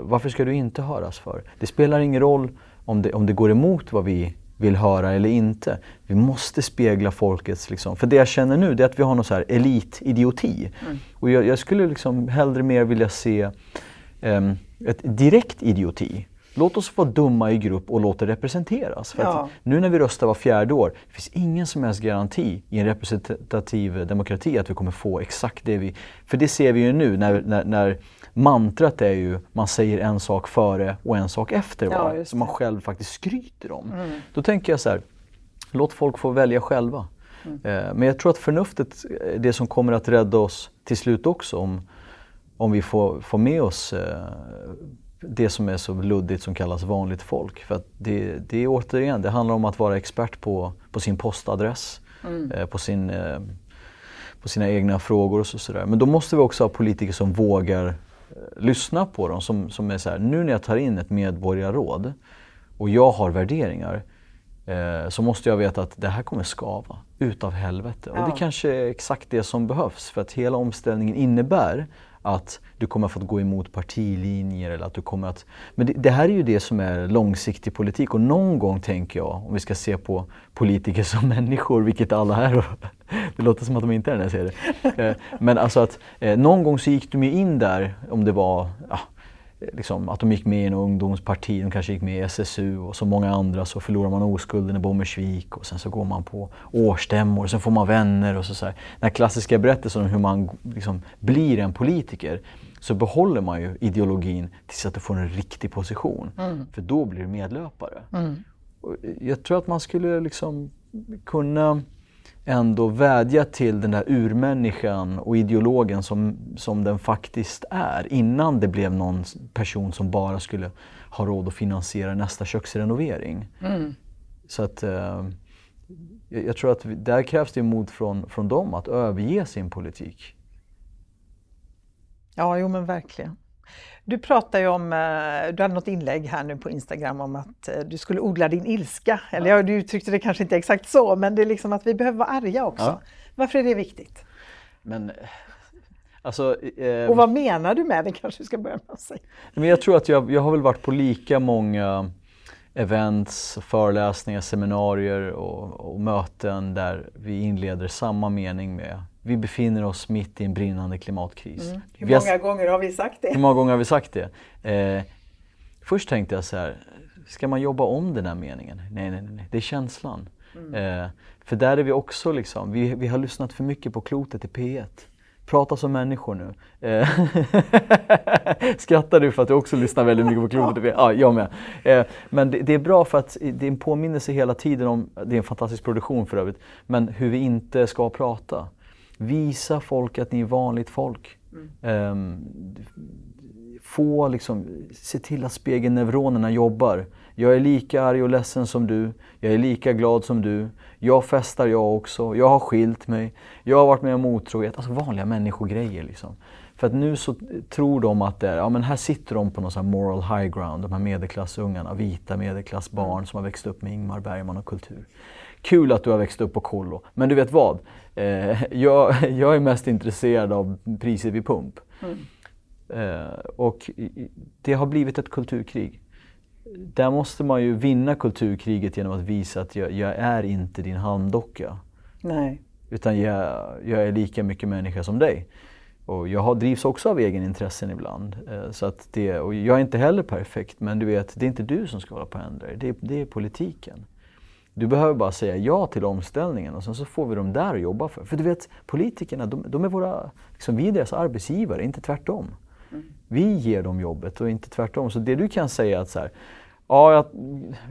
varför ska du inte höras för? Det spelar ingen roll om det, om det går emot vad vi vill höra eller inte. Vi måste spegla folkets... Liksom, för det jag känner nu det är att vi har någon så här elitidioti. Mm. Och jag, jag skulle liksom hellre mer vilja se ehm, ett direkt idioti. Låt oss vara dumma i grupp och låt det representeras. För Ja. nu när vi röstar var fjärde år, det finns ingen som helst garanti i en representativ demokrati att vi kommer få exakt det vi... För det ser vi ju nu när, när, när mantrat är ju man säger en sak före och en sak efter Ja, som man själv faktiskt skryter om. Då tänker jag så här, låt folk få välja själva. Mm. Eh, men jag tror att förnuftet är det som kommer att rädda oss till slut också om, om vi får, får med oss eh, det som är så luddigt som kallas vanligt folk. För att det, det är återigen, det handlar om att vara expert på, på sin postadress, mm. eh, på, sin, eh, på sina egna frågor och så, sådär. Men då måste vi också ha politiker som vågar lyssna på dem. Som, som är så här, nu när jag tar in ett medborgarråd och jag har värderingar eh, så måste jag veta att det här kommer skava utav helvete. Ja. Och det kanske är exakt det som behövs för att hela omställningen innebär att du kommer att få gå emot partilinjer eller att du kommer att... Men det, det, här är ju det som är långsiktig politik och någon gång tänker jag, om vi ska se på politiker som människor, vilket alla är. Det låter som att de inte är när jag säger det. Eh, men alltså att eh, någon gång så gick de ju in där, om det var ja, liksom, att de gick med i en ungdomsparti, de kanske gick med i SSU och som många andra så förlorar man oskulden i Bommersvik och sen så går man på årsstämmor och sen får man vänner och så. så här. Den här klassiska berättelsen om hur man liksom blir en politiker så behåller man ju ideologin tills att du får en riktig position. Mm. För då blir du medlöpare. Mm. jag tror att man skulle liksom kunna ändå vädja till den där urmänniskan och ideologen som, som den faktiskt är innan det blev någon person som bara skulle ha råd att finansiera nästa köksrenovering. Mm. Så att eh, jag, tror att där krävs det mod från, från dem att överge sin politik. Ja, jo men verkligen. Du pratar ju om, eh, du hade något inlägg här nu på Instagram om att eh, du skulle odla din ilska. Eller ja, du uttryckte det kanske inte exakt så, men det är liksom att vi behöver vara arga också. Ja. Varför är det viktigt? Men, alltså, eh, Och vad menar du med det kanske du ska börja med att säga? Men jag tror att jag, jag har väl varit på lika många events, föreläsningar, seminarier och, och möten där vi inleder samma mening med vi befinner oss mitt i en brinnande klimatkris. Mm. Hur många har, gånger har vi sagt det? Hur många gånger har vi sagt det? Eh, först tänkte jag så här, ska man jobba om den här meningen? Nej, nej, nej, det är känslan. Mm. Eh, för där är vi också liksom, vi, vi har lyssnat för mycket på klotet i P1. Prata som människor nu. Eh, skrattar du för att du också lyssnar väldigt mycket på klotet? Ja, ah, jag med. Eh, men det, det, är bra för att det är en påminnelse hela tiden om, det är en fantastisk produktion för övrigt, men hur vi inte ska prata. Visa folk att ni är vanligt folk. Mm. Um, få liksom, se till att spegelneuronerna jobbar. Jag är lika arg och ledsen som du. Jag är lika glad som du. Jag festar jag också. Jag har skilt mig. Jag har varit med om otrohet. Alltså vanliga människogrejer liksom. För att nu så tror de att det är, ja men här sitter de på någon sån moral high ground, de här medelklassungarna, vita medelklassbarn mm. som har växt upp med Ingmar Bergman och kultur. Kul att du har växt upp på kollo, men du vet vad? Eh, jag, jag, är mest intresserad av priset vid pump. Mm. Eh, och det har blivit ett kulturkrig. Där måste man ju vinna kulturkriget genom att visa att jag, jag är inte din handdocka. Nej. Utan jag, jag, är lika mycket människa som dig. Och jag har, drivs också av egenintressen ibland. Eh, så att det, och jag är inte heller perfekt men du vet, det är inte du som ska hålla på att ändra. Det, det är politiken. Du behöver bara säga ja till omställningen och sen så får vi dem där att jobba för. För du vet, politikerna, de, de är våra, liksom, vi är deras arbetsgivare, inte tvärtom. Mm. Vi ger dem jobbet och inte tvärtom. Så det du kan säga är att så här, ja, jag,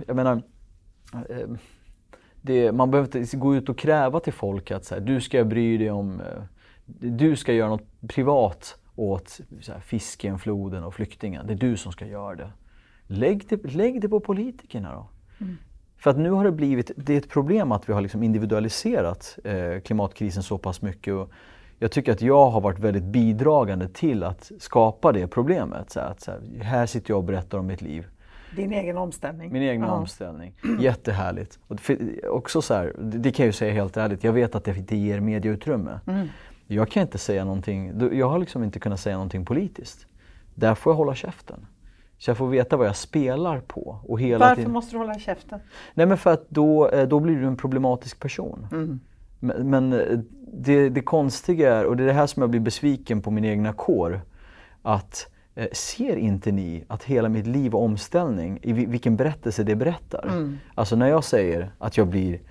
jag menar, eh, det, man behöver inte gå ut och kräva till folk att så här, du ska bry dig om, eh, du ska göra något privat åt så här, fisken, floden och flyktingen. Det är du som ska göra det. Lägg det, lägg det på politikerna då. Mm. För att nu har det blivit, det är ett problem att vi har liksom individualiserat eh, klimatkrisen så pass mycket. Och jag tycker att jag har varit väldigt bidragande till att skapa det problemet. Så att, så här, här sitter jag och berättar om mitt liv. Din egen omställning. Min egen Aha. omställning. Jättehärligt. Och för, också så här, det kan jag ju säga helt ärligt, jag vet att det inte ger medieutrymme. Mm. Jag kan inte säga någonting, jag har liksom inte kunnat säga någonting politiskt. Där får jag hålla käften. Så jag får veta vad jag spelar på. Och hela Varför tiden... måste du hålla käften? Nej men för att då, eh, då blir du en problematisk person. Mm. Men, men eh, det, det konstiga är, och det är det här som jag blir besviken på min egna kår, att eh, ser inte ni att hela mitt liv och omställning, i vilken berättelse det berättar? Mm. Alltså när jag säger att jag blir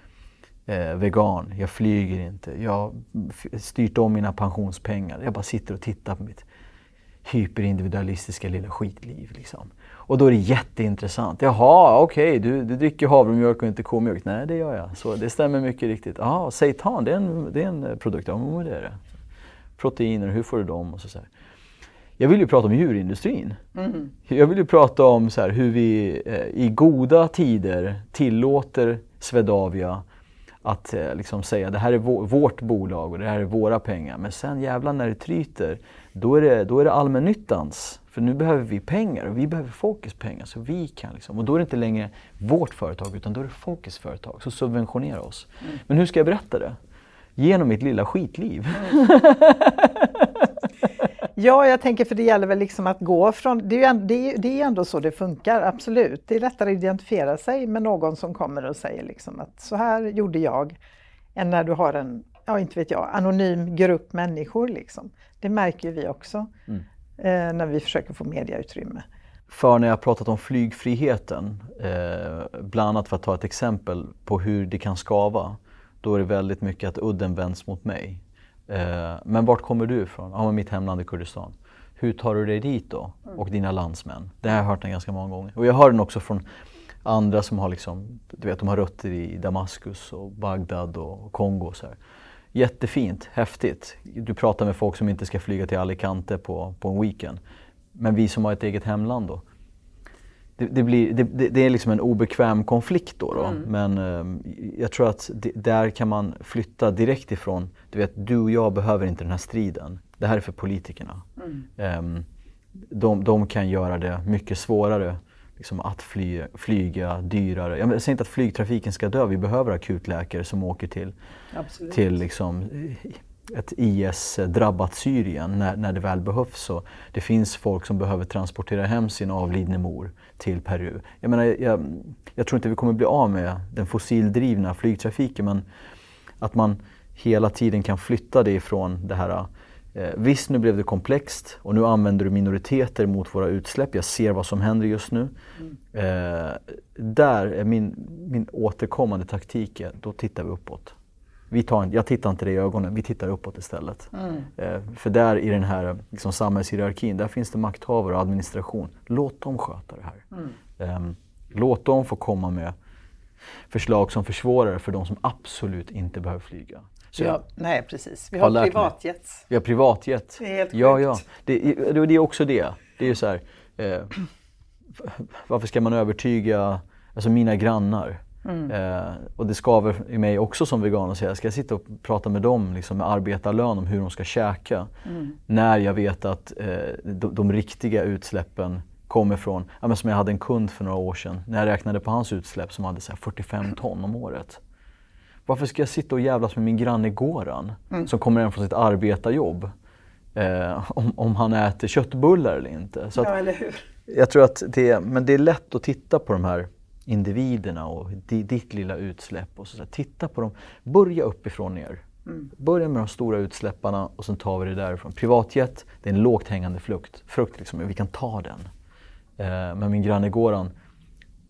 eh, vegan, jag flyger inte, jag har styrt om mina pensionspengar, jag bara sitter och tittar på mitt hyperindividualistiska lilla skitliv. Liksom. Och då är det jätteintressant. Jaha, okej, okay, du, du dricker havremjölk och inte komjölk. Nej, det gör jag. Så det stämmer mycket riktigt. Ja, seitan, det är en, det är en produkt. Ja, men det är det. Proteiner, hur får du dem? Och så, så Jag vill ju prata om djurindustrin. Mm. Jag vill ju prata om så här, hur vi eh, i goda tider tillåter Swedavia att eh, liksom säga det här är vårt bolag och det här är våra pengar. Men sen jävlar när det tryter, då är det, då är det allmännyttans. För nu behöver vi pengar och vi behöver folkets pengar. Så vi kan liksom, och då är det inte längre vårt företag utan då är det folkets företag som subventionerar oss. Mm. Men hur ska jag berätta det? Genom mitt lilla skitliv. Mm. Ja, jag tänker för det gäller väl liksom att gå från, det är ju det är ändå så det funkar, absolut. Det är lättare att identifiera sig med någon som kommer och säger liksom att så här gjorde jag, än när du har en, ja inte vet jag, anonym grupp människor. Liksom. Det märker vi också mm. eh, när vi försöker få mediautrymme. För när jag pratat om flygfriheten, eh, bland annat för att ta ett exempel på hur det kan skava, då är det väldigt mycket att udden vänds mot mig. Eh, men vart kommer du ifrån? Ja, mitt hemland är Kurdistan. Hur tar du dig dit då? Och dina landsmän? Det har jag hört den ganska många gånger. Och jag hör den också från andra som har, liksom, du vet, de har rötter i Damaskus och Bagdad och Kongo. Och så här. Jättefint, häftigt. Du pratar med folk som inte ska flyga till Alicante på, på en weekend. Men vi som har ett eget hemland då? det, det, blir, det, det, är liksom en obekväm konflikt då. då. Mm. Men eh, jag tror att där kan man flytta direkt ifrån, du vet du och jag behöver inte den här striden. Det här är för politikerna. Mm. Eh, de, de, kan göra det mycket svårare liksom att fly, flyga dyrare. Jag säger inte att flygtrafiken ska dö, vi behöver akutläkare som åker till, till liksom, ett IS-drabbat Syrien när, när det väl behövs. Så det finns folk som behöver transportera hem sin avlidne mor till Peru. Jag, menar, jag, jag tror inte vi kommer bli av med den fossildrivna flygtrafiken men att man hela tiden kan flytta det ifrån det här Eh, visst, nu blev det komplext och nu använder du minoriteter mot våra utsläpp. Jag ser vad som händer just nu. Mm. Eh, där är min, min återkommande taktik, då tittar vi uppåt. Vi tar, jag tittar inte det i ögonen, vi tittar uppåt istället. Mm. Eh, för där i den här liksom, samhällshierarkin, där finns det makthavare och administration. Låt dem sköta det här. Mm. Eh, låt dem få komma med förslag som försvårar för de som absolut inte behöver flyga. Så ja, nej precis, vi har, har privatjet. Vi har privatjet. Det är helt ja, ja. Det, det är också det. Det är så här, eh, varför ska man övertyga alltså mina grannar? Mm. Eh, och det skaver i mig också som vegan att säga, ska jag sitta och prata med dem liksom, med arbetarlön om hur de ska käka? Mm. När jag vet att eh, de, de, riktiga utsläppen kommer från, ja, men som jag hade en kund för några år sedan, när jag räknade på hans utsläpp som hade så 45 ton om året. Varför ska jag sitta och jävlas med min granne Goran mm. som kommer hem från sitt arbetarjobb? Eh, om, om han äter köttbullar eller inte. Så ja, eller hur? Jag tror att det, men det är lätt att titta på de här individerna och ditt lilla utsläpp. Och så, så titta på dem, börja uppifrån ner. Mm. Börja med de stora utsläpparna och sen tar vi det därifrån. Privatjet, det är en lågt hängande frukt. frukt liksom, vi kan ta den. Eh, men min granne Goran,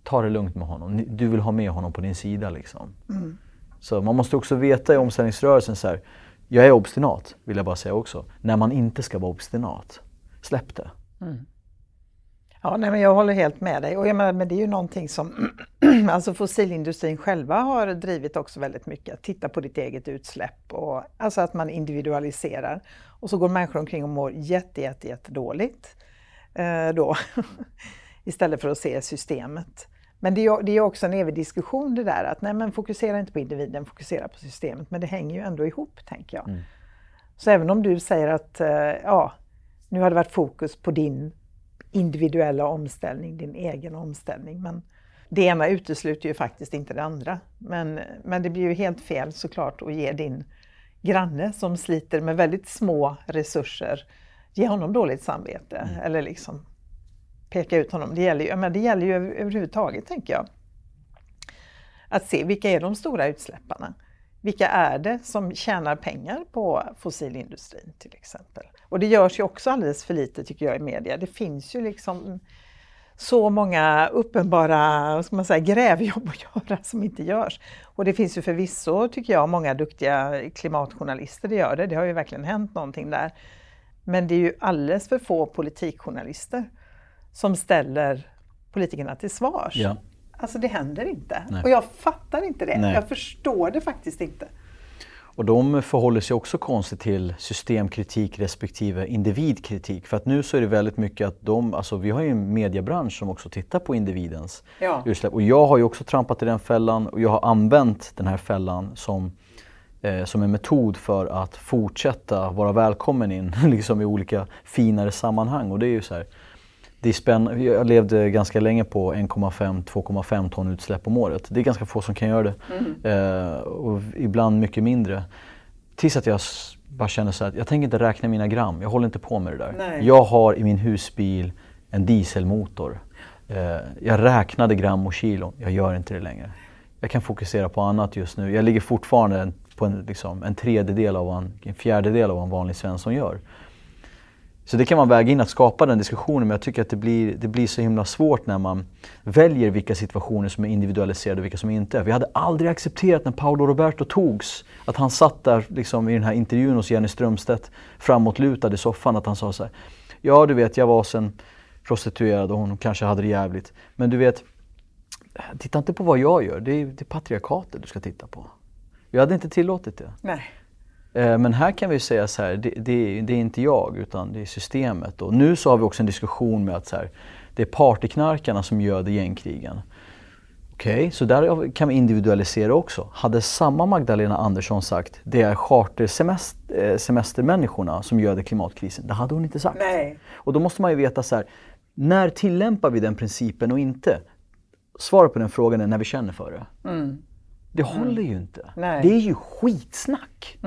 ta det lugnt med honom. Du vill ha med honom på din sida. Liksom. Mm. Så man måste också veta i omställningsrörelsen så här, jag är obstinat, vill jag bara säga också, när man inte ska vara obstinat. Släpp det. Mm. Ja, nej, men jag håller helt med dig. Och jag menar, men det är ju någonting som alltså fossilindustrin själva har drivit också väldigt mycket. Titta på ditt eget utsläpp och alltså att man individualiserar. Och så går människor omkring och mår jätte, jätte, jätte dåligt eh, då. Istället för att se systemet. Men det är, det är också en evig diskussion det där att nej men fokusera inte på individen, fokusera på systemet. Men det hänger ju ändå ihop tänker jag. Mm. Så även om du säger att eh, ja, nu har det varit fokus på din individuella omställning, din egen omställning. Men det ena utesluter ju faktiskt inte det andra. Men, men det blir ju helt fel såklart att ge din granne som sliter med väldigt små resurser, ge honom dåligt samvete. Mm. Eller liksom peka ut honom. Det gäller ju, men det gäller ju överhuvudtaget, tänker jag. Att se vilka är de stora utsläpparna? Vilka är det som tjänar pengar på fossilindustrin till exempel? Och det görs ju också alldeles för lite tycker jag i media. Det finns ju liksom så många uppenbara ska man säga, grävjobb att göra som inte görs. Och det finns ju förvisso, tycker jag, många duktiga klimatjournalister det gör det. Det har ju verkligen hänt någonting där. Men det är ju alldeles för få politikjournalister som ställer politikerna till svars. Ja. Alltså det händer inte. Nej. Och jag fattar inte det. Nej. Jag förstår det faktiskt inte. Och de förhåller sig också konstigt till systemkritik respektive individkritik. För att nu så är det väldigt mycket att de, alltså vi har ju en mediebransch som också tittar på individens Ja. utsläpp. Och jag har ju också trampat i den fällan och jag har använt den här fällan som, eh, som en metod för att fortsätta vara välkommen in liksom i olika finare sammanhang. Och det är ju så här, det är spännande. Jag levde ganska länge på 1,5-2,5 ton utsläpp om året. Det är ganska få som kan göra det. Eh, och ibland mycket mindre. Tills att jag bara känner så att jag tänker inte räkna mina gram. Jag håller inte på med det där. Nej. Jag har i min husbil en dieselmotor. Eh, jag räknade gram och kilon. Jag gör inte det längre. Jag kan fokusera på annat just nu. Jag ligger fortfarande på en, liksom, en tredjedel av vad en, en fjärdedel av vad en vanlig svensson gör. Så det kan man väga in att skapa den diskussionen men jag tycker att det blir, det blir så himla svårt när man väljer vilka situationer som är individualiserade och vilka som inte är. Vi hade aldrig accepterat när Paolo Roberto togs, att han satt där liksom, i den här intervjun hos Jenny Strömstedt framåtlutad i soffan, att han sa så här. Ja du vet, jag var sen prostituerad och hon kanske hade det jävligt. Men du vet, titta inte på vad jag gör, det är, det är patriarkatet du ska titta på. Jag hade inte tillåtit det. Nej. Eh, Men här kan vi säga så här, det, det, det är inte jag utan det är systemet. Och nu så har vi också en diskussion med att så här, det är partyknarkarna som göder gängkrigen. Okej, så där kan vi individualisera också. Hade samma Magdalena Andersson sagt det är chartersemestermänniskorna som göder klimatkrisen, det hade hon inte sagt. Nej. Och då måste man ju veta så här, när tillämpar vi den principen och inte? Svaret på den frågan är när vi känner för det. Det håller ju inte. Nej. Det är ju skitsnack.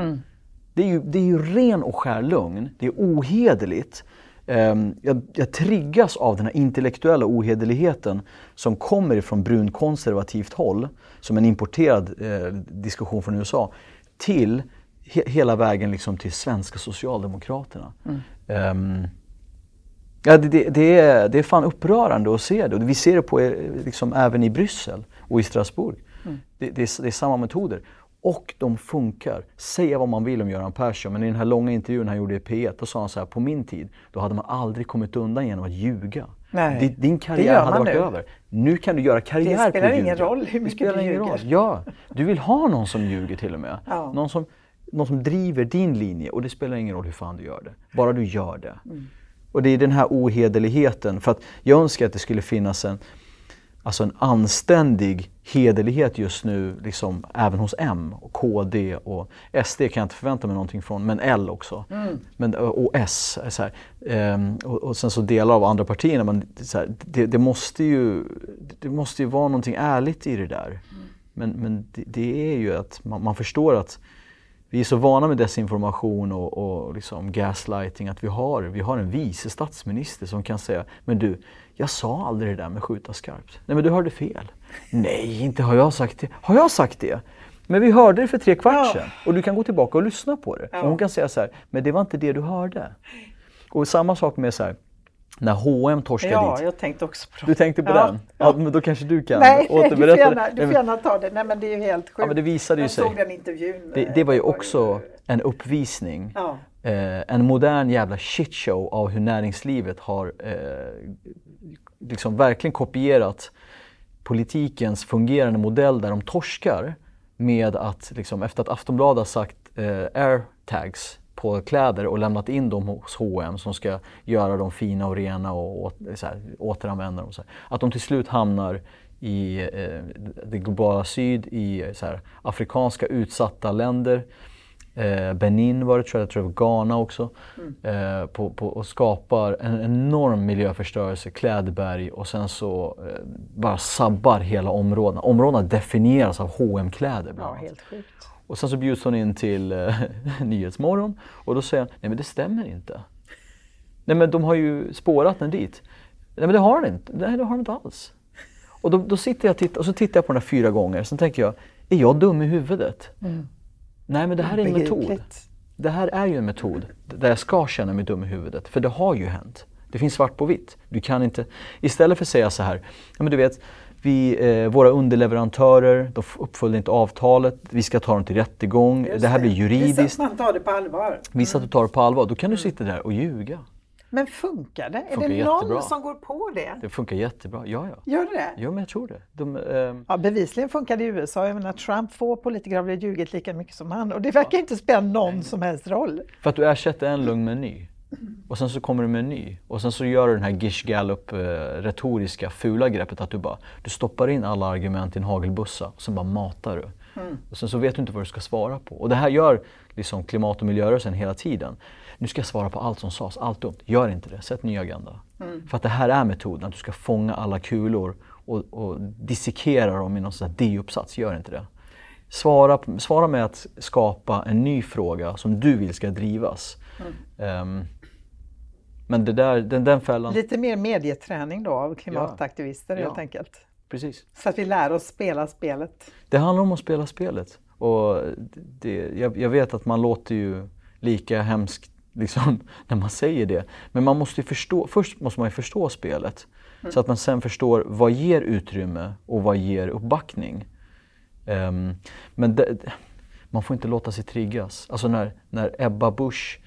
Det, är ju, det är ju ren och skär lögn. Det är ohederligt. Ehm, jag, jag triggas av den här intellektuella ohederligheten som kommer ifrån brunkonservativt håll, som en importerad eh, diskussion från USA, till he, hela vägen liksom till svenska socialdemokraterna. Ehm, Ja, det, det, det, är, det är fan upprörande att se det. Och vi ser det på, eh, liksom, även i Bryssel och i Strasbourg. Det, det, är, det är samma metoder. Och de funkar. Säga vad man vill om Göran Persson, men i den här långa intervjun han gjorde i P1, då sa han så här, på min tid, då hade man aldrig kommit undan genom att ljuga. Nej, Din, din karriär hade varit nu. över. Nu kan du göra karriär Det spelar på ingen roll hur Det mycket du ljuger. roll. Ja, du vill ha någon som ljuger till och med. Ja. Någon, som, någon som driver din linje och det spelar ingen roll hur fan du gör det. Bara du gör det. Mm. Och det är den här ohederligheten. För att jag önskar att det skulle finnas en, alltså en anständig hederlighet just nu, liksom, även hos M och KD och SD kan jag inte förvänta mig någonting från, men L också. Men, och S. Så här. Ehm, och, och sen så delar av andra partierna. Men så här, det, det, måste ju, det måste ju vara någonting ärligt i det där. Men, men det, det är ju att man, man förstår att vi är så vana med desinformation och, och liksom gaslighting att vi har, vi har en vice statsminister som kan säga Men du, jag sa aldrig det där med skjuta skarpt. Nej men du hörde fel. Nej, inte har jag sagt det. Har jag sagt det? Men vi hörde det för tre kvart Ja. sedan och du kan gå tillbaka och lyssna på det. Ja. Och hon kan säga så här, men det var inte det du hörde. Och samma sak med så här, när H&M torskar Ja, dit. jag tänkte också på Du tänkte på Ja, den? Ja. men då kanske du kan Nej, du får, återberätta gärna, det. du Nej, får gärna ta det. Nej men det är ju helt sjukt. Ja, men det visade ju jag sig. såg den intervjun. Det, det var ju också en uppvisning. Ja. Eh, en modern jävla shitshow av hur näringslivet har eh, liksom verkligen kopierat politikens fungerande modell där de torskar med att liksom, efter att Aftonbladet har sagt eh, airtags på kläder och lämnat in dem hos H&M som ska göra dem fina och rena och och så här, återanvända dem. Så här. Att de till slut hamnar i eh, det globala syd, i så här, afrikanska utsatta länder. Eh, Benin var det tror jag, jag tror det var Ghana också. Eh, på, på, och skapar en enorm miljöförstörelse, klädberg och sen så eh, bara sabbar hela områdena. Områdena definieras av hm kläder bland Ja, annat. helt sjukt. Och sen så bjuds hon in till eh, Nyhetsmorgon och då säger han, nej men det stämmer inte. Nej men de har ju spårat den dit. Nej men det har de inte, nej det har de inte alls. Och då, då sitter jag och tittar, och så tittar jag på den här fyra gånger, sen tänker jag, är jag dum i huvudet? Nej men det här är en metod. Det här är ju en metod där jag ska känna mig dum i huvudet, för det har ju hänt. Det finns svart på vitt. Du kan inte, istället för att säga så här, ja men du vet, vi, eh, våra underleverantörer, de uppföljde inte avtalet, vi ska ta dem till rättegång, Just det här blir Visa juridiskt. att man tar det på allvar. Visa att du tar det på allvar, då kan du sitta där och ljuga. Men funkar det? Är Funkar det jättebra. någon som går på det? Det funkar jättebra, ja ja. Gör det? Jo men jag tror det. De, ehm, Ja, bevisligen funkar det i USA. Jag menar, Trump, få politiker har ljugit lika mycket som han och det verkar inte spela någon som helst roll. För att du ersätter en lugn med en ny. Och sen så kommer du med en ny. Och sen så gör du den här Gish Gallup eh, retoriska fula greppet att du bara du stoppar in alla argument i en hagelbussa och sen bara matar du. Och sen så vet du inte vad du ska svara på. Och det här gör liksom klimat och miljörörelsen hela tiden. Nu ska jag svara på allt som sades, allt dumt. Gör inte det, sätt ny agenda. För att det här är metoden, att du ska fånga alla kulor och, och dissekera dem i någon sån här D-uppsats. Gör inte det. Svara, svara med att skapa en ny fråga som du vill ska drivas. Ehm, men det där, den, den fällan, Lite mer medieträning då av klimataktivister Ja. helt enkelt. precis. Så att vi lär oss spela spelet. Det handlar om att spela spelet. Och det, jag, jag vet att man låter ju lika hemskt liksom, när man säger det. Men man måste förstå, först måste man ju förstå spelet. Så att man sen förstår vad ger utrymme och vad ger uppbackning. Ehm, men det, man får inte låta sig triggas. Alltså när, när Ebba Busch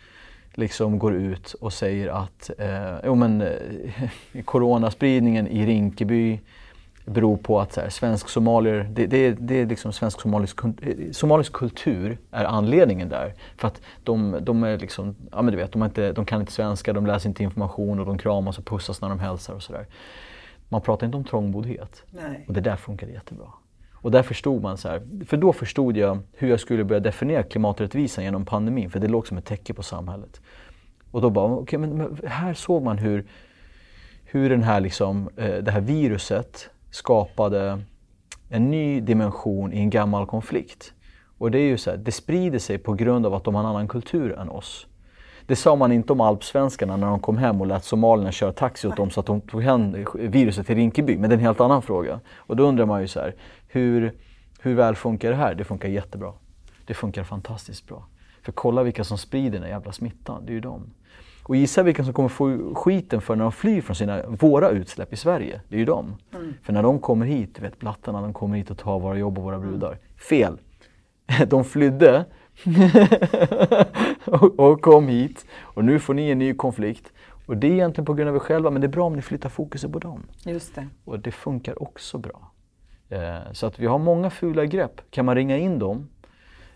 liksom går ut och säger att eh, jo, men, eh, coronaspridningen i Rinkeby beror på att så här, svensk-somalier, det, det, det är liksom svensk-somalisk kul- eh, somalisk kultur är anledningen där. För att de, de är liksom, ja men du vet, de, inte, de kan inte svenska, de läser inte information och de kramas och pussas när de hälsar och sådär. Man pratar inte om trångboddhet. Nej. Och det där funkade jättebra. Och där förstod man så här, för då förstod jag hur jag skulle börja definiera klimaträttvisan genom pandemin, för det låg som ett täcke på samhället. Och då bara, okej men, men här såg man hur, hur den här liksom, eh, det här viruset skapade en ny dimension i en gammal konflikt. Och det är ju så här, det sprider sig på grund av att de har en annan kultur än oss. Det sa man inte om alpsvenskarna när de kom hem och lät somalierna köra taxi åt dem så att de tog hem viruset till Rinkeby. Men det är en helt annan fråga. Och då undrar man ju så här, hur, hur väl funkar det här? Det funkar jättebra. Det funkar fantastiskt bra. För kolla vilka som sprider den här jävla smittan, det är ju de. Och gissa vilka som kommer få skiten för när de flyr från sina, våra utsläpp i Sverige. Det är ju de. För när de kommer hit, du vet blattarna, de kommer hit och tar våra jobb och våra brudar. Fel! De flydde och, och kom hit och nu får ni en ny konflikt. Och det är egentligen på grund av er själva, men det är bra om ni flyttar fokuset på dem. Just det. Och det funkar också bra. Eh, så att vi har många fula grepp. Kan man ringa in dem,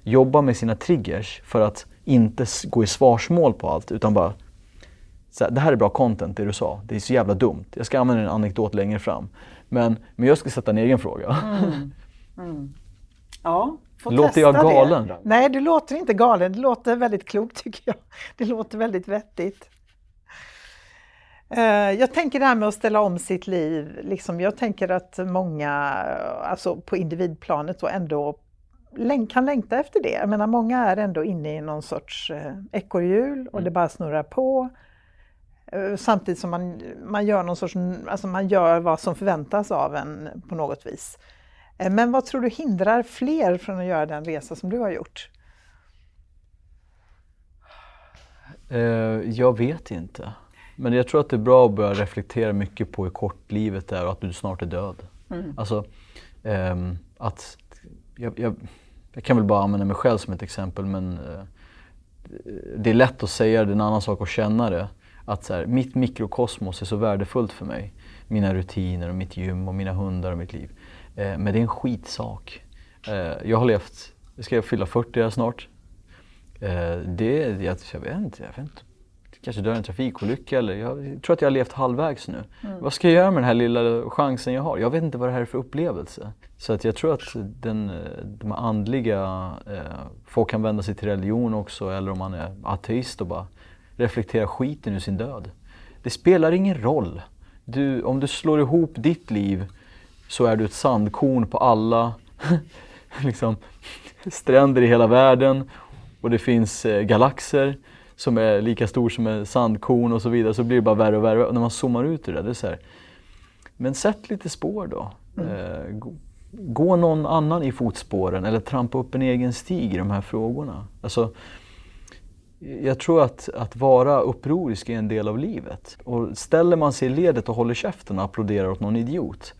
jobba med sina triggers för att inte gå i svarsmål på allt utan bara så här, det här är bra content det du sa, det är så jävla dumt. Jag ska använda en anekdot längre fram. Men, men jag ska sätta en egen fråga. Ja, får Låter testa jag det. galen? Nej, du låter inte galen. Det låter väldigt klokt tycker jag. Det låter väldigt vettigt. Eh, Jag tänker det här med att ställa om sitt liv. Liksom, jag tänker att många, alltså på individplanet, då ändå kan längta efter det. Jag menar, många är ändå inne i någon sorts eh, ekorrhjul och det bara snurrar på. Eh, Samtidigt som man, man gör någon sorts, alltså man gör vad som förväntas av en på något vis. Eh, Men vad tror du hindrar fler från att göra den resa som du har gjort? Eh, jag vet inte. Men jag tror att det är bra att börja reflektera mycket på hur kort livet är och att du snart är död. Alltså, ehm, att jag, jag, jag kan väl bara använda mig själv som ett exempel men det är lätt att säga det, det är en annan sak att känna det. Att så här, mitt mikrokosmos är så värdefullt för mig. Mina rutiner och mitt gym och mina hundar och mitt liv. Eh, men det är en skitsak. Eh, jag har levt, jag ska fylla 40 här snart. Eh, det, jag, jag vet inte, jag vet inte. Kanske dör en trafikolycka eller jag tror att jag har levt halvvägs nu. Vad ska jag göra med den här lilla chansen jag har? Jag vet inte vad det här är för upplevelse. Så att jag tror att den, eh, de andliga, eh, folk kan vända sig till religion också eller om man är ateist och bara reflektera skiten ur sin död. Det spelar ingen roll. Du, om du slår ihop ditt liv så är du ett sandkorn på alla liksom, stränder i hela världen och det finns eh, galaxer som är lika stor som en sandkorn och så vidare så blir det bara värre och värre. Och när man zoomar ut det där, det är så här, men sätt lite spår då. Eh, gå, gå någon annan i fotspåren eller trampa upp en egen stig i de här frågorna. Alltså, jag tror att, att vara upprorisk är en del av livet. Och ställer man sig i ledet och håller käften och applåderar åt någon idiot.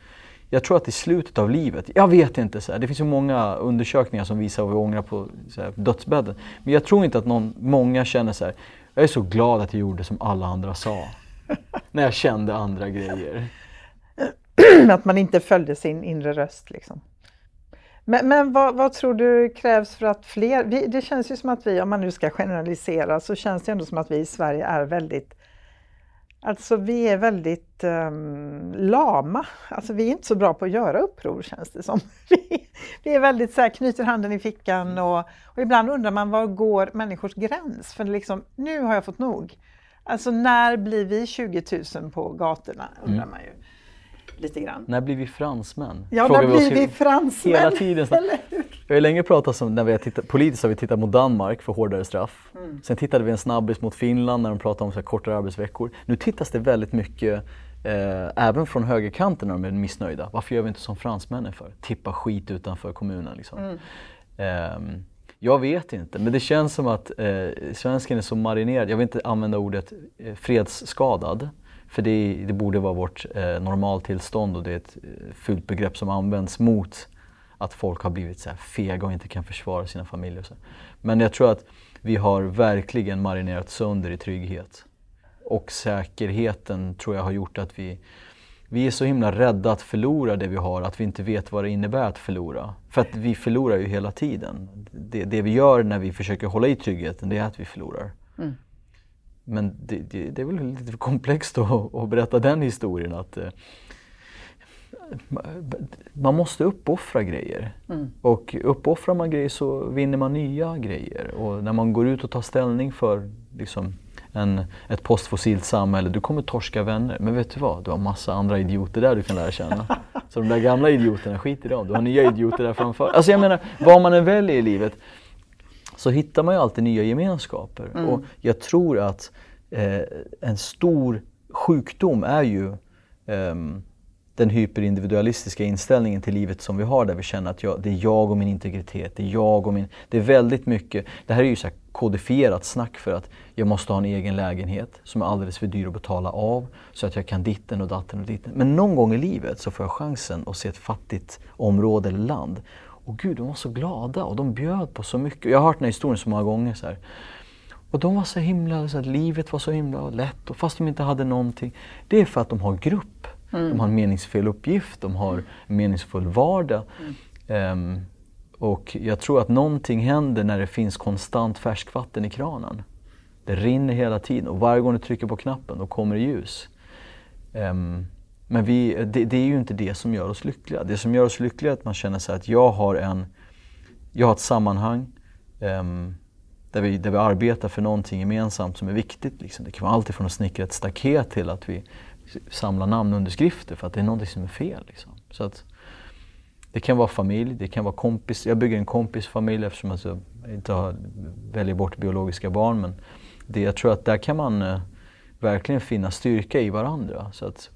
Jag tror att i slutet av livet, jag vet inte, så här, det finns ju många undersökningar som visar vad vi ångrar på så här, dödsbädden. Men jag tror inte att någon, många känner så här, Jag är så glad att jag gjorde som alla andra sa. när jag kände andra grejer. att man inte följde sin inre röst liksom. Men, men vad, vad, tror du krävs för att fler, vi, det känns ju som att vi, om man nu ska generalisera, så känns det ändå som att vi i Sverige är väldigt Alltså vi är väldigt um, lama. Alltså vi är inte så bra på att göra uppror känns det som. Vi, vi är väldigt så här, knyter handen i fickan och, och, ibland undrar man var går människors gräns? För liksom, nu har jag fått nog. Alltså när blir vi 20 000 på gatorna undrar mm. man ju lite grann. När blir vi fransmän? Ja, Frågar när vi blir vi fransmän? Hela tiden. Vi har länge pratat om, när vi har tittat, politiskt har vi tittat mot Danmark för hårdare straff. Mm. Sen tittade vi en snabbis mot Finland när de pratade om så kortare arbetsveckor. Nu tittas det väldigt mycket Eh, även från högerkanten när de är missnöjda. Varför gör vi inte som fransmännen för? Tippa skit utanför kommunen. Liksom. Mm. Eh, jag vet inte, men det känns som att eh, svensken är så marinerad. Jag vill inte använda ordet eh, fredsskadad. För det, det borde vara vårt eh, normaltillstånd och det är ett eh, fult begrepp som används mot att folk har blivit så här fega och inte kan försvara sina familjer. Så. Men jag tror att vi har verkligen marinerat sönder i trygghet. Och säkerheten tror jag har gjort att vi, vi är så himla rädda att förlora det vi har att vi inte vet vad det innebär att förlora. För att vi förlorar ju hela tiden. Det, det vi gör när vi försöker hålla i tryggheten det är att vi förlorar. Mm. Men det, det, det, är väl lite komplext att, att berätta den historien. att eh, Man måste uppoffra grejer. Mm. Och uppoffrar man grejer så vinner man nya grejer. Och när man går ut och tar ställning för liksom, en, ett postfossilt samhälle, du kommer torska vänner. Men vet du vad? Du har massa andra idioter där du kan lära känna. Så de där gamla idioterna, skit i dem. Du har nya idioter där framför. Alltså jag menar, vad man än väljer i livet så hittar man ju alltid nya gemenskaper. Mm. Och jag tror att eh, en stor sjukdom är ju eh, den hyperindividualistiska inställningen till livet som vi har där vi känner att jag, det är jag och min integritet, det är jag och min... Det är väldigt mycket, det här är ju så kodifierat snack för att jag måste ha en egen lägenhet som är alldeles för dyr att betala av så att jag kan ditten och datten och ditten. Men någon gång i livet så får jag chansen att se ett fattigt område eller land och gud, de var så glada och de bjöd på så mycket. Jag har hört den här historien så många gånger. Så här. Och de var så himla, så att livet var så himla lätt och fast de inte hade någonting. Det är för att de har grupp. Mm. De har en meningsfull uppgift, de har en meningsfull vardag. Mm. Um, och jag tror att någonting händer när det finns konstant färskvatten i kranen. Det rinner hela tiden och varje gång du trycker på knappen då kommer det ljus. Um, men vi, det, det, är ju inte det som gör oss lyckliga. Det som gör oss lyckliga är att man känner sig att jag har, en, jag har ett sammanhang um, där, vi, där vi arbetar för någonting gemensamt som är viktigt. Liksom. Det kan vara allt ifrån att snickra ett staket till att vi samlar namnunderskrifter för att det är någonting som är fel. Liksom. Så att, det kan vara familj, det kan vara kompis. Jag bygger en kompisfamilj eftersom jag inte har, väljer bort biologiska barn. Men det, jag tror att där kan man eh, verkligen finna styrka i varandra. Så att,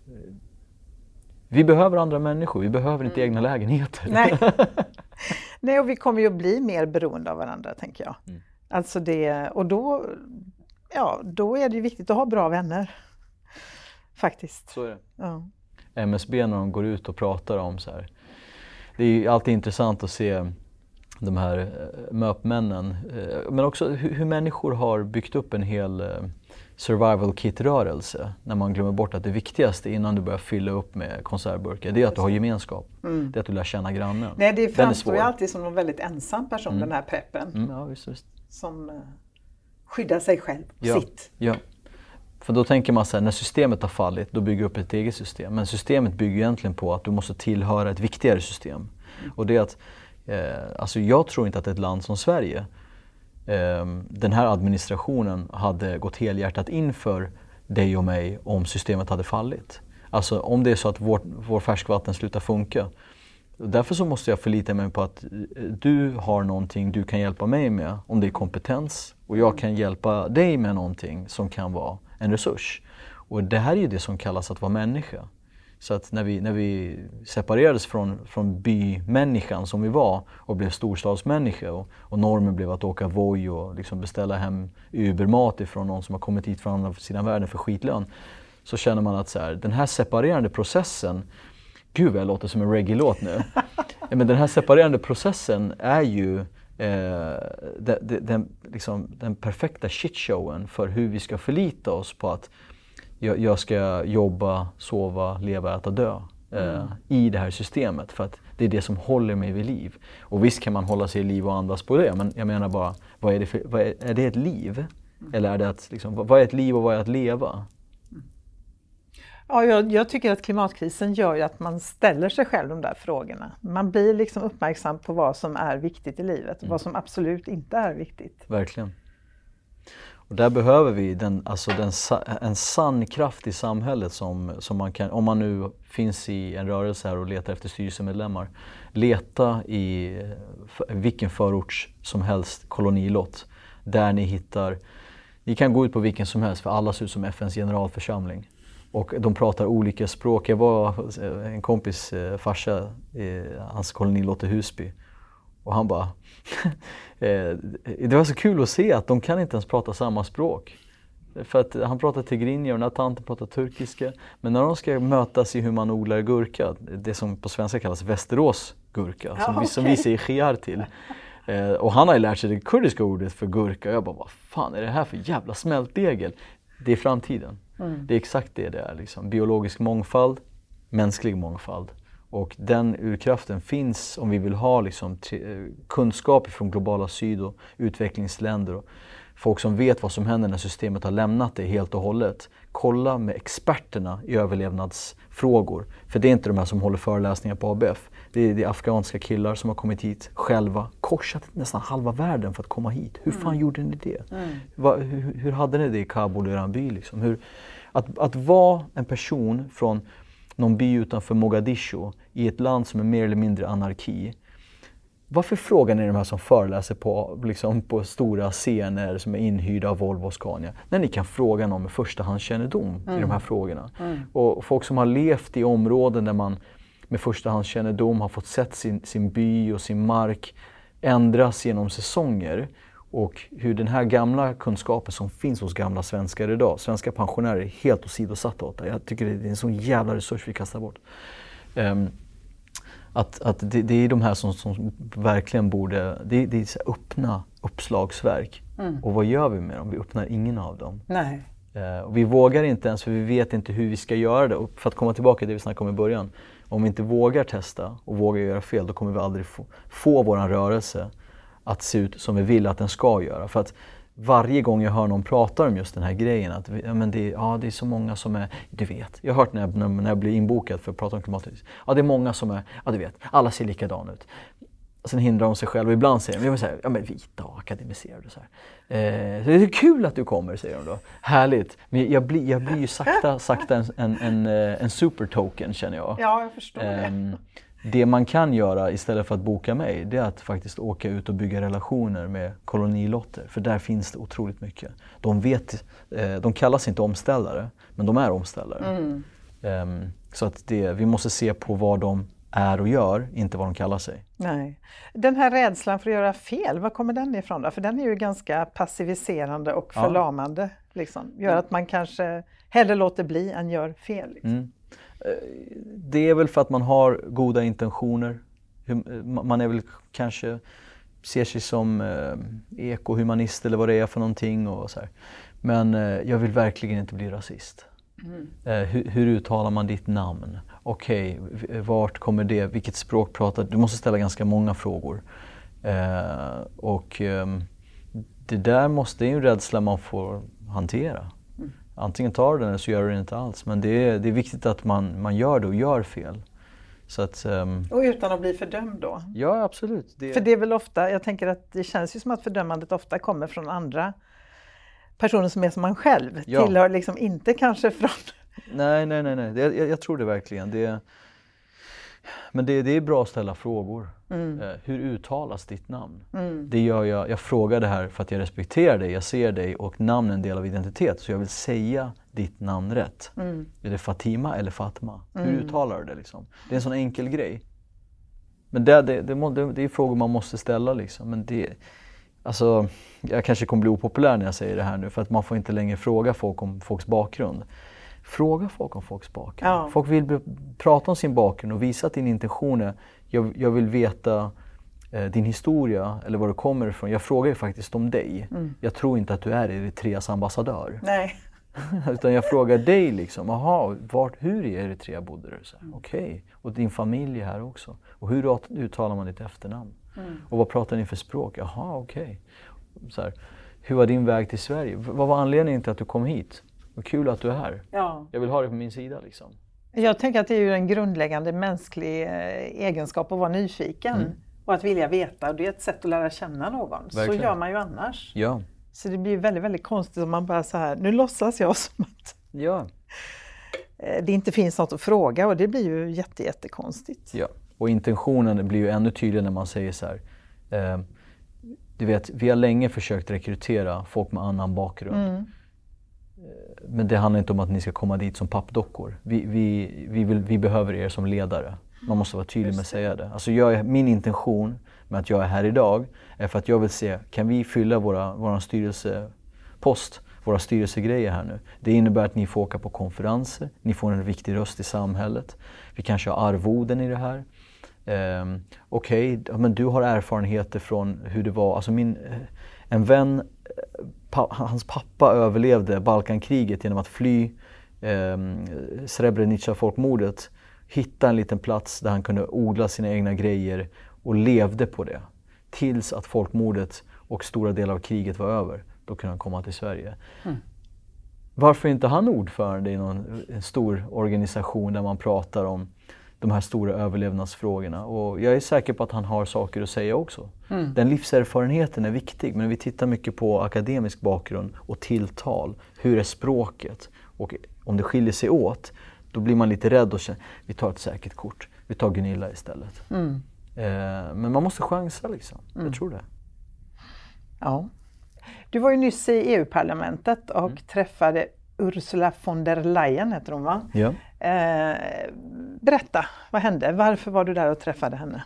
vi behöver andra människor, vi behöver inte mm. egna lägenheter. Nej. Nej, och vi kommer ju att bli mer beroende av varandra, tänker jag. Mm. Alltså det, och då, ja, då är det viktigt att ha bra vänner. Faktiskt. Så är det. Ja. MSB när de går ut och pratar om så här. Det är alltid intressant att se de här eh, MÖP-männen, eh, men också hur, hur, människor har byggt upp en hel eh, survival kit-rörelse när man glömmer bort att det viktigaste innan du börjar fylla upp med konservburkar det är att du har gemenskap. Mm. Det är att du lär känna grannen. Nej, det framstår ju alltid som en väldigt ensam person mm. den här preppen. Mm, ja, visst, visst. Som uh, skyddar sig själv, ja, sitt. Ja. För då tänker man så här, när systemet har fallit, då bygger du upp ett eget system. Men systemet bygger egentligen på att du måste tillhöra ett viktigare system. Mm. Och det är att, eh, alltså jag tror inte att ett land som Sverige Ehm, den här administrationen hade gått helhjärtat in för dig och mig om systemet hade fallit. Alltså om det är så att vår, vår färskvatten slutar funka. Därför så måste jag förlita mig på att eh, du har någonting du kan hjälpa mig med, om det är kompetens. Och jag kan hjälpa dig med någonting som kan vara en resurs. Och det här är ju det som kallas att vara människa. Så att när vi, när vi separerades från, från bymänniskan som vi var och blev storstadsmänniska och, och normen blev att åka Voi och liksom beställa hem Ubermat ifrån någon som har kommit hit från andra sidan världen för skitlön. Så känner man att så här, den här separerande processen, gud vad jag låter som en reggae-låt nu. Men den här separerande processen är ju eh, den, den, liksom, den perfekta shitshowen för hur vi ska förlita oss på att jag, jag ska jobba, sova, leva, äta, dö eh, mm. i det här systemet. För att det är det som håller mig vid liv. Och visst kan man hålla sig i liv och andas på det, men jag menar bara, vad är det, för, vad är, är det ett liv? Mm. Eller är det att, liksom, vad är ett liv och vad är att leva? Ja, jag, jag, tycker att klimatkrisen gör ju att man ställer sig själv de där frågorna. Man blir liksom uppmärksam på vad som är viktigt i livet och mm. vad som absolut inte är viktigt. Verkligen. Och där behöver vi den, alltså den, en sann kraft i samhället som, som man kan, om man nu finns i en rörelse här och letar efter styrelsemedlemmar, leta i eh, vilken förort som helst kolonilott där ni hittar, ni kan gå ut på vilken som helst för alla ser ut som FNs generalförsamling. Och de pratar olika språk. Jag var eh, en kompis eh, farsa, hans kolonilott i Husby. Och han bara, eh, det var så kul att se att de kan inte ens prata samma språk. För att han pratar tigrinja och den här tanten pratar turkiska. Men när de ska mötas i hur man odlar gurka, det som på svenska kallas Västerås gurka, ja, som, okay. vi, som vi säger khiar till. Eh, och han har ju lärt sig det kurdiska ordet för gurka. Jag bara, vad fan är det här för jävla smältdegel? Det är framtiden. Mm. Det är exakt det det är. Liksom. Biologisk mångfald, mänsklig mångfald. Och den urkraften finns om vi vill ha liksom, kunskap från globala syd och utvecklingsländer. Och folk som vet vad som händer när systemet har lämnat det helt och hållet. Kolla med experterna i överlevnadsfrågor. För det är inte de här som håller föreläsningar på ABF. Det är, det är afghanska killar som har kommit hit själva, korsat nästan halva världen för att komma hit. Hur fan mm. gjorde ni det? Mm. Va, hur, hur, hade ni det i Kabul och er by? Liksom? Hur, att, att vara en person från någon by utanför Mogadishu i ett land som är mer eller mindre anarki. Varför frågar ni de här som föreläser på, liksom på stora scener som är inhyrda av Volvo och Scania? När ni kan fråga någon med förstahandskännedom mm. i de här mm. frågorna. Mm. Och folk som har levt i områden där man med förstahandskännedom har fått sett sin, sin by och sin mark ändras genom säsonger. Och hur den här gamla kunskapen som finns hos gamla svenskar idag, svenska pensionärer är helt åsidosatta åt det. Jag tycker det är en sån jävla resurs vi kastar bort. Um, att, att det, det, är de här som, som verkligen borde, det, det är så öppna uppslagsverk. Mm. Och vad gör vi med dem? Vi öppnar ingen av dem. Nej. Uh, och vi vågar inte ens för vi vet inte hur vi ska göra det. Och för att komma tillbaka till det vi snackade om i början. Om vi inte vågar testa och vågar göra fel, då kommer vi aldrig få, få vår rörelse att se ut som vi vill att den ska göra. För att varje gång jag hör någon prata om just den här grejen, att ja, men det, ja, det är så många som är, du vet, jag har hört när jag, när jag blir inbokad för att prata om klimatet, ja det är många som är, ja du vet, alla ser likadana ut. Sen hindrar de sig själva. Ibland säger de, jag säga, ja men vita och akademiserade. Så, eh, så det är kul att du kommer, säger de då. Härligt. Men jag blir, jag blir ju sakta, sakta en, en, en, eh, en supertoken känner jag. Ja, jag förstår eh, det. Ehm, det man kan göra istället för att boka mig, det är att faktiskt åka ut och bygga relationer med kolonilotter. För där finns det otroligt mycket. De, vet, eh, de kallas inte omställare, men de är omställare. Mm. Um, så att det, vi måste se på vad de är och gör, inte vad de kallar sig. Nej. Den här rädslan för att göra fel, var kommer den ifrån då? För den är ju ganska passiviserande och förlamande. Ja. Liksom. Gör att man kanske hellre låter bli än gör fel. Liksom. Mm. Det är väl för att man har goda intentioner. Man är väl kanske ser sig som eh, ekohumanist eller vad det är för någonting. Och så här. Men eh, jag vill verkligen inte bli rasist. Mm. Eh, hur, hur, uttalar man ditt namn? Okej, okay, vart kommer det? Vilket språk pratar du? måste ställa ganska många frågor. Och ehm, det där måste, det är en rädsla man får hantera. Antingen tar du den eller så gör du det inte alls. Men det är, det är viktigt att man, man gör det och gör fel. Att, um... Och utan att bli fördömd då? Ja, absolut. Det... För det är väl ofta, jag tänker att det känns ju som att fördömandet ofta kommer från andra personer som är som man själv, ja. tillhör liksom inte kanske från... Nej, nej, nej, nej. Jag, jag, jag tror det verkligen. Det, men det, det är bra att ställa frågor. Mm. Eh, hur uttalas ditt namn? Mm. Det gör jag, jag frågar det här för att jag respekterar dig, jag ser dig och namn är en del av identitet. Så jag vill säga ditt namn rätt. Mm. Är det Fatima eller Fatma? Hur mm. uttalar du det? Liksom? Det är en sån enkel grej. Men det, det, det, det är frågor man måste ställa. Liksom. Men det, alltså, jag kanske kommer bli opopulär när jag säger det här nu för att man får inte längre fråga folk om folks bakgrund. Fråga folk om folks bakgrund. Ja. Folk vill prata om sin bakgrund och visa att din intention är jag, jag vill veta eh, din historia eller var du kommer ifrån. Jag frågar ju faktiskt om dig. Mm. Jag tror inte att du är Eritreas ambassadör. Nej. Utan jag frågar dig liksom, aha, vart, hur i Eritrea bodde du? Mm. Okej, okay. och din familj är här också. Och hur uttalar man ditt efternamn? Mm. Och vad pratar ni för språk? Jaha, okej. Okay. Hur var din väg till Sverige? Vad var anledningen till att du kom hit? Vad kul att du är här. Ja. Jag vill ha dig på min sida liksom. Jag tänker att det är ju en grundläggande mänsklig eh, egenskap att vara nyfiken mm. och att vilja veta. Det är ett sätt att lära känna någon. Verkligen. Så gör man ju annars. Ja. Så det blir väldigt, väldigt konstigt om man bara så här, nu låtsas jag som att ja. Eh, det inte finns något att fråga och det blir ju jätte, jättekonstigt. Ja, och intentionen blir ju ännu tydligare när man säger så här. Eh, du vet, vi har länge försökt rekrytera folk med annan bakgrund. Mm. Men det handlar inte om att ni ska komma dit som pappdockor. Vi, vi, vi, vill, vi behöver er som ledare. Man måste vara tydlig med att säga det. Alltså jag, min intention med att jag är här idag är för att jag vill se, kan vi fylla våra, våra styrelsepost, våra styrelsegrejer här nu? Det innebär att ni får åka på konferenser, ni får en viktig röst i samhället. Vi kanske har arvoden i det här. Um, Okej, okay, men du har erfarenheter från hur det var. Alltså min, eh, en vän, pa, hans pappa överlevde Balkankriget genom att fly um, Srebrenica-folkmordet. Hitta en liten plats där han kunde odla sina egna grejer och levde på det. Tills att folkmordet och stora delar av kriget var över. Då kunde han komma till Sverige. Mm. Varför är inte han ordförande i någon stor organisation där man pratar om de här stora överlevnadsfrågorna. Och jag är säker på att han har saker att säga också. Mm. Den livserfarenheten är viktig, men vi tittar mycket på akademisk bakgrund och tilltal. Hur är språket? Och om det skiljer sig åt, då blir man lite rädd och känner vi tar ett säkert kort. Vi tar Gunilla istället. Mm. Eh, men man måste chansa liksom. Mm. Jag tror det. Ja. Du var ju nyss i EU-parlamentet och mm. träffade Ursula von der Leyen, heter hon va? Ja. Eh, berätta, vad hände? Varför var du där och träffade henne?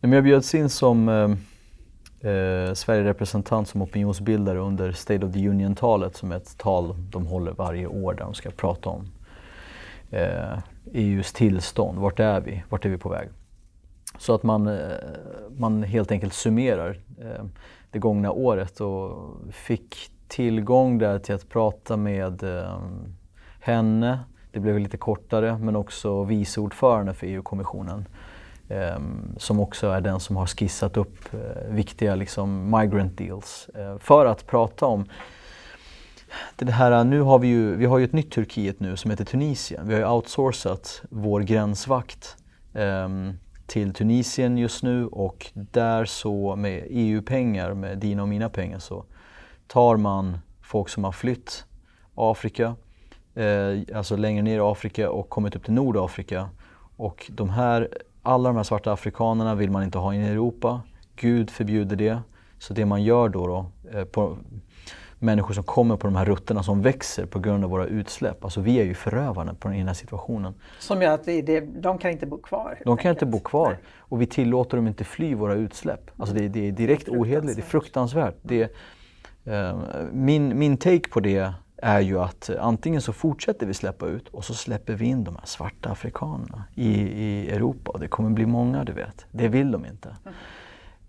Jag bjöds in som eh, eh, Sverige-representant som opinionsbildare under State of the Union-talet som är ett tal de håller varje år där de ska prata om eh, EUs tillstånd. Vart är vi? Vart är vi på väg? Så att man, eh, man helt enkelt summerar eh, det gångna året och fick tillgång där till att prata med eh, henne. Det blev lite kortare men också vice ordförande för EU-kommissionen. Ehm, som också är den som har skissat upp eh, viktiga liksom, migrant deals. Eh, för att prata om det här, nu har vi ju, vi har ju ett nytt Turkiet nu som heter Tunisien. Vi har ju outsourcat vår gränsvakt. Ehm, till Tunisien just nu och där så med EU-pengar, med dina och mina pengar så tar man folk som har flytt Afrika, eh, alltså längre ner i Afrika och kommit upp till Nordafrika. Och de här, alla de här svarta afrikanerna vill man inte ha in i Europa. Gud förbjuder det. Så det man gör då, då eh, på, människor som kommer på de här rutterna som växer på grund av våra utsläpp. Alltså vi är ju förövarna på den här situationen. Som gör att det, det, de kan inte bo kvar? De kan enkelt. inte bo kvar. Nej. Och vi tillåter dem inte fly våra utsläpp. Alltså det, det är direkt ohederligt, det är fruktansvärt. Det, eh, min, min take på det är ju att antingen så fortsätter vi släppa ut och så släpper vi in de här svarta afrikanerna i, i Europa. Det kommer bli många, du vet. Det vill de inte. Mm.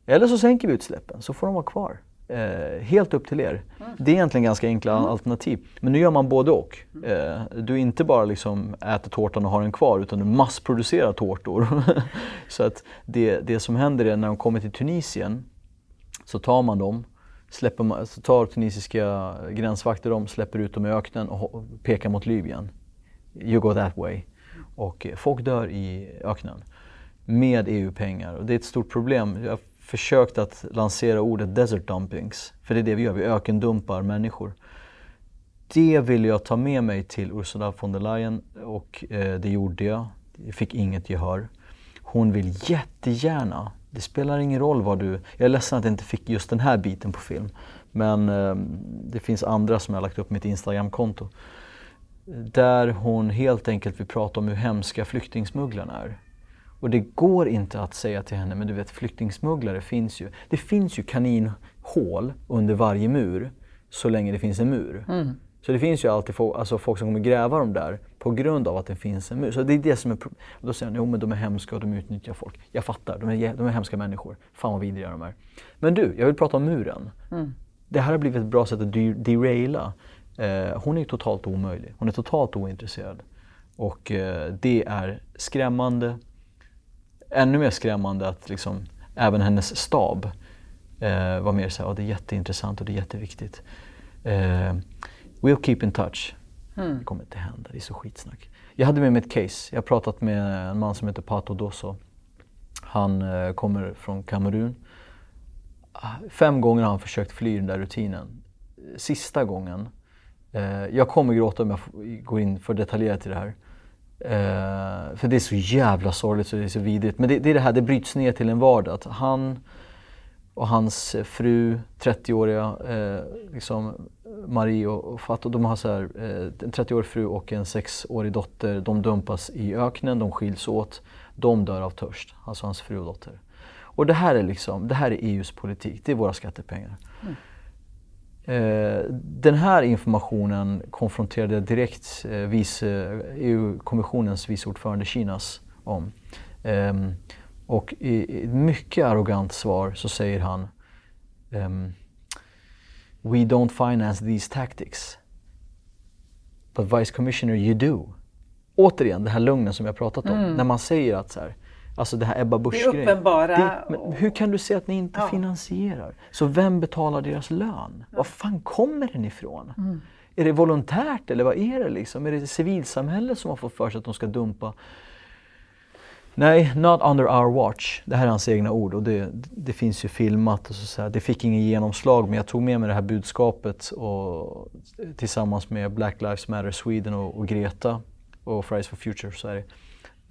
Eller så sänker vi utsläppen, så får de vara kvar. Eh, helt upp till er. Mm. Det är egentligen ganska enkla mm. alternativ. Men nu gör man både och. Eh, du inte bara liksom äter tårtan och har den kvar utan du massproducerar tårtor. så att det, det som händer är när de kommer till Tunisien så tar man dem, släpper, så tar tunisiska gränsvakter dem, släpper ut dem i öknen och pekar mot Libyen. You go that way. Och eh, folk dör i öknen med EU-pengar och det är ett stort problem. Jag har försökt att lansera ordet desert dumpings. För det är det vi gör, vi ökendumpar människor. Det ville jag ta med mig till Ursula von der Leyen och eh, det gjorde jag. Jag fick inget gehör. Hon vill jättegärna, det spelar ingen roll vad du... Jag är ledsen att jag inte fick just den här biten på film. Men eh, det finns andra som jag har lagt upp mitt Instagramkonto. Där hon helt enkelt vill prata om hur hemska flyktingsmugglarna är. Och det går inte att säga till henne, men du vet flyktingsmugglare finns ju. Det finns ju kaninhål under varje mur så länge det finns en mur. Mm. Så det finns ju alltid folk, alltså folk som kommer gräva dem där på grund av att det finns en mur. Så det är det som är. Då säger han, jo men de är hemska och de utnyttjar folk. Jag fattar, de är, de är hemska människor. Fan vad vidriga de är. Men du, jag vill prata om muren. Mm. Det här har blivit ett bra sätt att deraila. Eh, hon är totalt omöjlig. Hon är totalt ointresserad. Och eh, det är skrämmande. Ännu mer skrämmande att liksom, även hennes stab eh, var mer såhär, oh, det är jätteintressant och det är jätteviktigt. Eh, we'll keep in touch. Mm. Det kommer inte hända, det är så skitsnack. Jag hade med mig ett case. Jag har pratat med en man som heter Pato Dosso. Han eh, kommer från Kamerun. Fem gånger har han försökt fly den där rutinen. Sista gången, eh, jag kommer gråta om jag går in för detaljerat i det här. Eh, för det är så jävla sorgligt så det är så vidrigt. Men det, det är det här, det bryts ner till en vardag. Att han och hans fru, 30-åriga eh, liksom, Marie och, Fatou, de har så här, eh, en 30-årig fru och en 6-årig dotter. De dumpas i öknen, de skiljs åt. De dör av törst, alltså hans fru och dotter. Och det här är liksom, det här är EUs politik, det är våra skattepengar. Mm. Eh, den här informationen konfronterade direkt eh, EU-kommissionens vice ordförande Kinas om. Och i ett mycket arrogant svar så säger han um, We don't finance these tactics. But Vice Commissioner, you do. Återigen, den här lugnen som jag pratat om. Mm. När man säger att så här, Alltså det här Ebba Busch-grejen. Det uppenbara. hur kan du säga att ni inte ja. finansierar? Så vem betalar deras lön? Ja. Var fan kommer den ifrån? Mm. Är det volontärt eller vad är det liksom? Är det civilsamhället som har fått för sig att de ska dumpa Nej, not under our watch. Det här är hans egna ord och det, det finns ju filmat. Och så, Det fick ingen genomslag men jag tog med mig det här budskapet och, tillsammans med Black Lives Matter Sweden och, och Greta och Fridays for Future Sverige.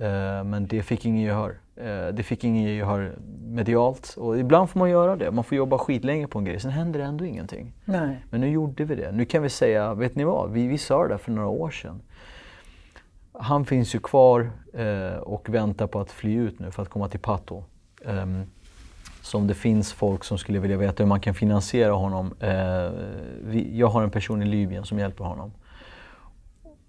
Uh, men det fick ingen gehör. Uh, det fick ingen gehör medialt och ibland får man göra det. Man får jobba skitlänge på en grej, sen händer det ändå ingenting. Nej. Men nu gjorde vi det. Nu kan vi säga, vet ni vad? Vi, vi sa det där för några år sedan han finns ju kvar eh, och väntar på att fly ut nu för att komma till Pato. Um, så om det finns folk som skulle vilja veta hur man kan finansiera honom. Eh, vi, jag har en person i Libyen som hjälper honom.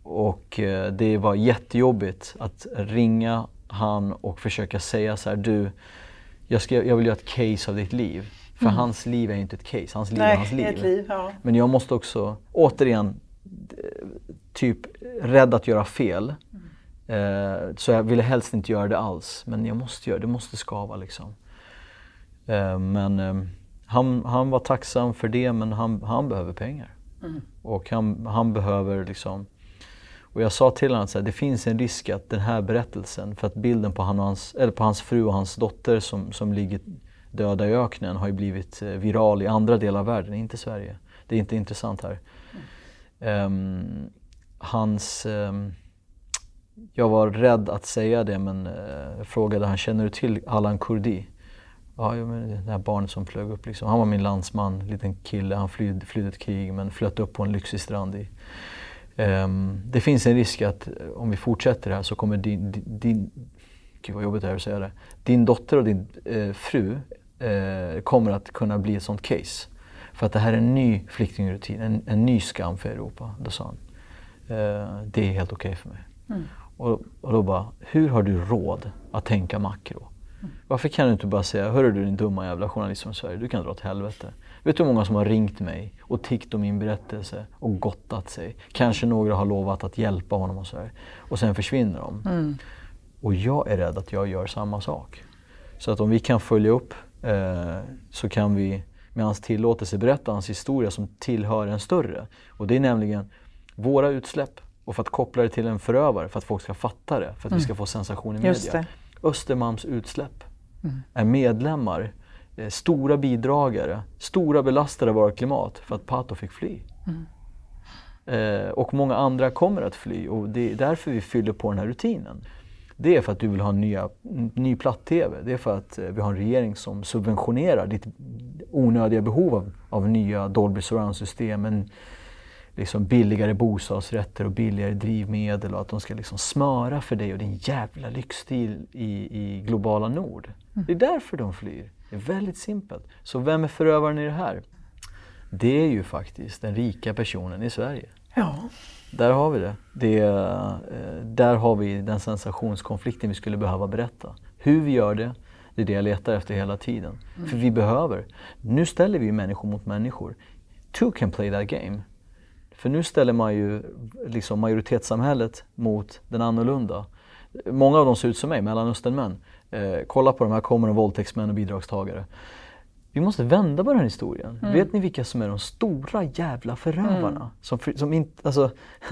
Och eh, det var jättejobbigt att ringa han och försöka säga så här, du, jag, ska, jag vill göra ett case av ditt liv. För mm. hans liv är inte ett case, hans liv Nej, är hans liv. liv ja. Men jag måste också, återigen, typ rädd att göra fel. Mm. Eh, så jag ville helst inte göra det alls. Men jag måste göra det, måste skava liksom. Eh, men eh, han, han var tacksam för det men han, han behöver pengar. Mm. Och han, han behöver liksom och jag sa till honom att det finns en risk att den här berättelsen, för att bilden på, han hans, eller på hans fru och hans dotter som, som ligger döda i öknen har ju blivit viral i andra delar av världen, inte Sverige. Det är inte intressant här. Um, hans... Eh, jag var rädd att säga det men eh, frågade han, känner du till Alan Kurdi? Ja, det här barnet som flög upp liksom. Han var min landsman, liten kille. Han flydde, flydde ett krig men flöt upp på en lyxig strand i, Um, det finns en risk att eh, om vi fortsätter här så kommer din, din, din gud vad jobbigt det är att säga det, din dotter och din eh, fru eh, kommer att kunna bli ett sånt case. För att det här är en ny flyktingrutin, en, en ny skam för Europa. Då sa han. Eh, det är helt okej okay för mig. Mm. Och, och då bara, hur har du råd att tänka makro? Mm. Varför kan du inte bara säga, hörru du din dumma jävla journalist från Sverige, du kan dra åt helvete. Vet du hur många som har ringt mig och tiggt om min berättelse och gottat sig? Kanske några har lovat att hjälpa honom och så här. Och sen försvinner de. Mm. Och jag är rädd att jag gör samma sak. Så att om vi kan följa upp eh, så kan vi med hans tillåtelse berätta hans historia som tillhör en större. Och det är nämligen våra utsläpp och för att koppla det till en förövare, för att folk ska fatta det, för att mm. vi ska få sensation i media. Östermalms utsläpp mm. är medlemmar, eh, stora bidragare, stora belastare av vårt klimat för att Pato fick fly. Mm. Eh, och många andra kommer att fly och det är därför vi fyller på den här rutinen. Det är för att du vill ha en nya, ny platt-tv. Det är för att eh, vi har en regering som subventionerar ditt onödiga behov av, av nya Dolby Surround-system. En, liksom billigare bostadsrätter och billigare drivmedel och att de ska liksom smöra för dig och din jävla lyxstil i, i globala nord. Mm. Det är därför de flyr. Det är väldigt simpelt. Så vem är förövaren i det här? Det är ju faktiskt den rika personen i Sverige. Ja. Där har vi det. det eh, där har vi den sensationskonflikten vi skulle behöva berätta. Hur vi gör det, det är det jag letar efter hela tiden. Mm. För vi behöver. Nu ställer vi människor mot människor. Two can play that game. För nu ställer man ju liksom majoritetssamhället mot den annorlunda. Många av dem ser ut som mig, mellanösternmän. Eh, kolla på de här kommer våldtäktsmän och bidragstagare. Vi måste vända på den här historien. Mm. Vet ni vilka som är de stora jävla förövarna? Mm. Som, som inte, alltså,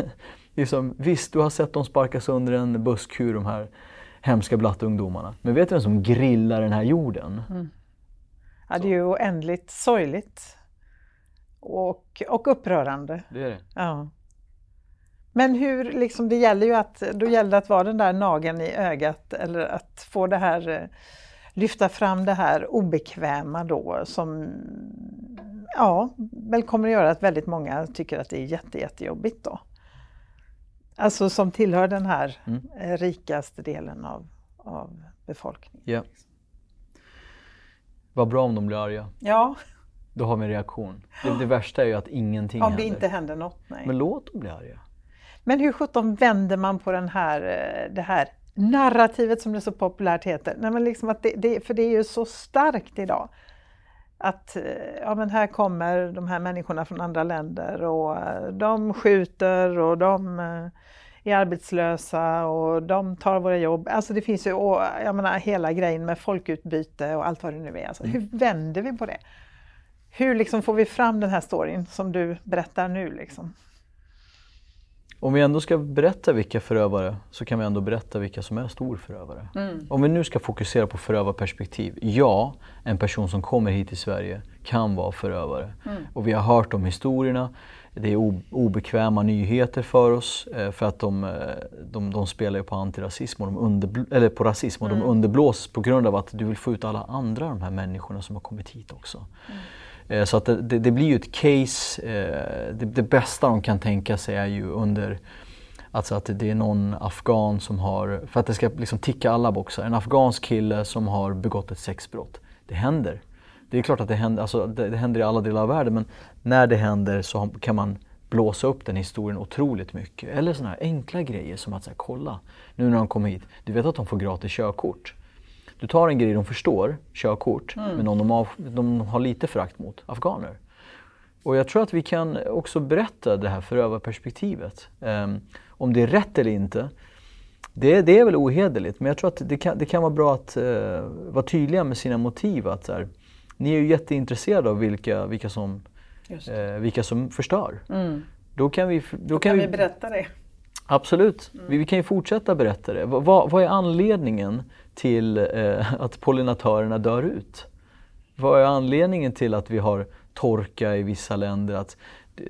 liksom, visst, du har sett dem sparkas under en busskur, de här hemska blattungdomarna. Men vet du vem som grillar den här jorden? Mm. Ja, det är ju oändligt sorgligt. Och, och upprörande. Det är det. Ja. Men hur, liksom, det gäller ju att, då gäller det att vara den där nageln i ögat eller att få det här, eh, lyfta fram det här obekväma då som ja, väl kommer att göra att väldigt många tycker att det är jätte, jättejobbigt då. Alltså som tillhör den här mm. Eh, rikaste delen av, av befolkningen. Ja. Vad bra om de blir arga. Ja. Då har vi en reaktion. Det, det värsta är ju att ingenting om händer. Om det inte händer något, nej. Men låt dem bli arga. Men hur sjutton vänder man på den här, eh, det här narrativet som det så populärt heter? Nej, men liksom att det, det, för det är ju så starkt idag. Att eh, ja, men här kommer de här människorna från andra länder och eh, de skjuter och de är arbetslösa och de tar våra jobb. Alltså det finns ju jag menar, hela grejen med folkutbyte och allt vad det nu är. Alltså, hur vänder vi på det? Hur liksom får vi fram den här storyn som du berättar nu? Liksom? Om vi ändå ska berätta vilka förövare så kan vi ändå berätta vilka som är storförövare. Mm. Om vi nu ska fokusera på förövarperspektiv. Ja, en person som kommer hit till Sverige kan vara förövare. Mm. Och vi har hört de historierna. Det är obekväma nyheter för oss eh, för att de, eh, de, de spelar på antirasism och de under, eller på rasism och mm. de underblåses på grund av att du vill få ut alla andra de här människorna som har kommit hit också. Mm. Eh, så att det, det, det, blir ju ett case, eh, det, det, bästa de kan tänka sig är ju under Alltså att det är någon afghan som har, för att det ska liksom ticka alla boxar, en afghansk kille som har begått ett sexbrott. Det händer. Det är klart att det händer, alltså det, det händer i alla delar av världen men när det händer så kan man blåsa upp den historien otroligt mycket. Eller sådana här enkla grejer som att säga, kolla, nu när de kommer hit, du vet att de får gratis körkort. Du tar en grej de förstår, körkort, mm. men någon de har, de har lite förakt mot, afghaner. Och jag tror att vi kan också berätta det här förövarperspektivet. Um, om det är rätt eller inte, det, det är väl ohederligt. Men jag tror att det kan, det kan vara bra att uh, vara tydliga med sina motiv. Att, så här, ni är ju jätteintresserade av vilka, vilka, som, uh, vilka som förstör. Mm. Då kan vi, då, då kan, kan vi, vi berätta det. Absolut, mm. vi, vi, kan ju fortsätta berätta det. V vad är anledningen till eh, att pollinatörerna dör ut? Vad är anledningen till att vi har torka i vissa länder? Att,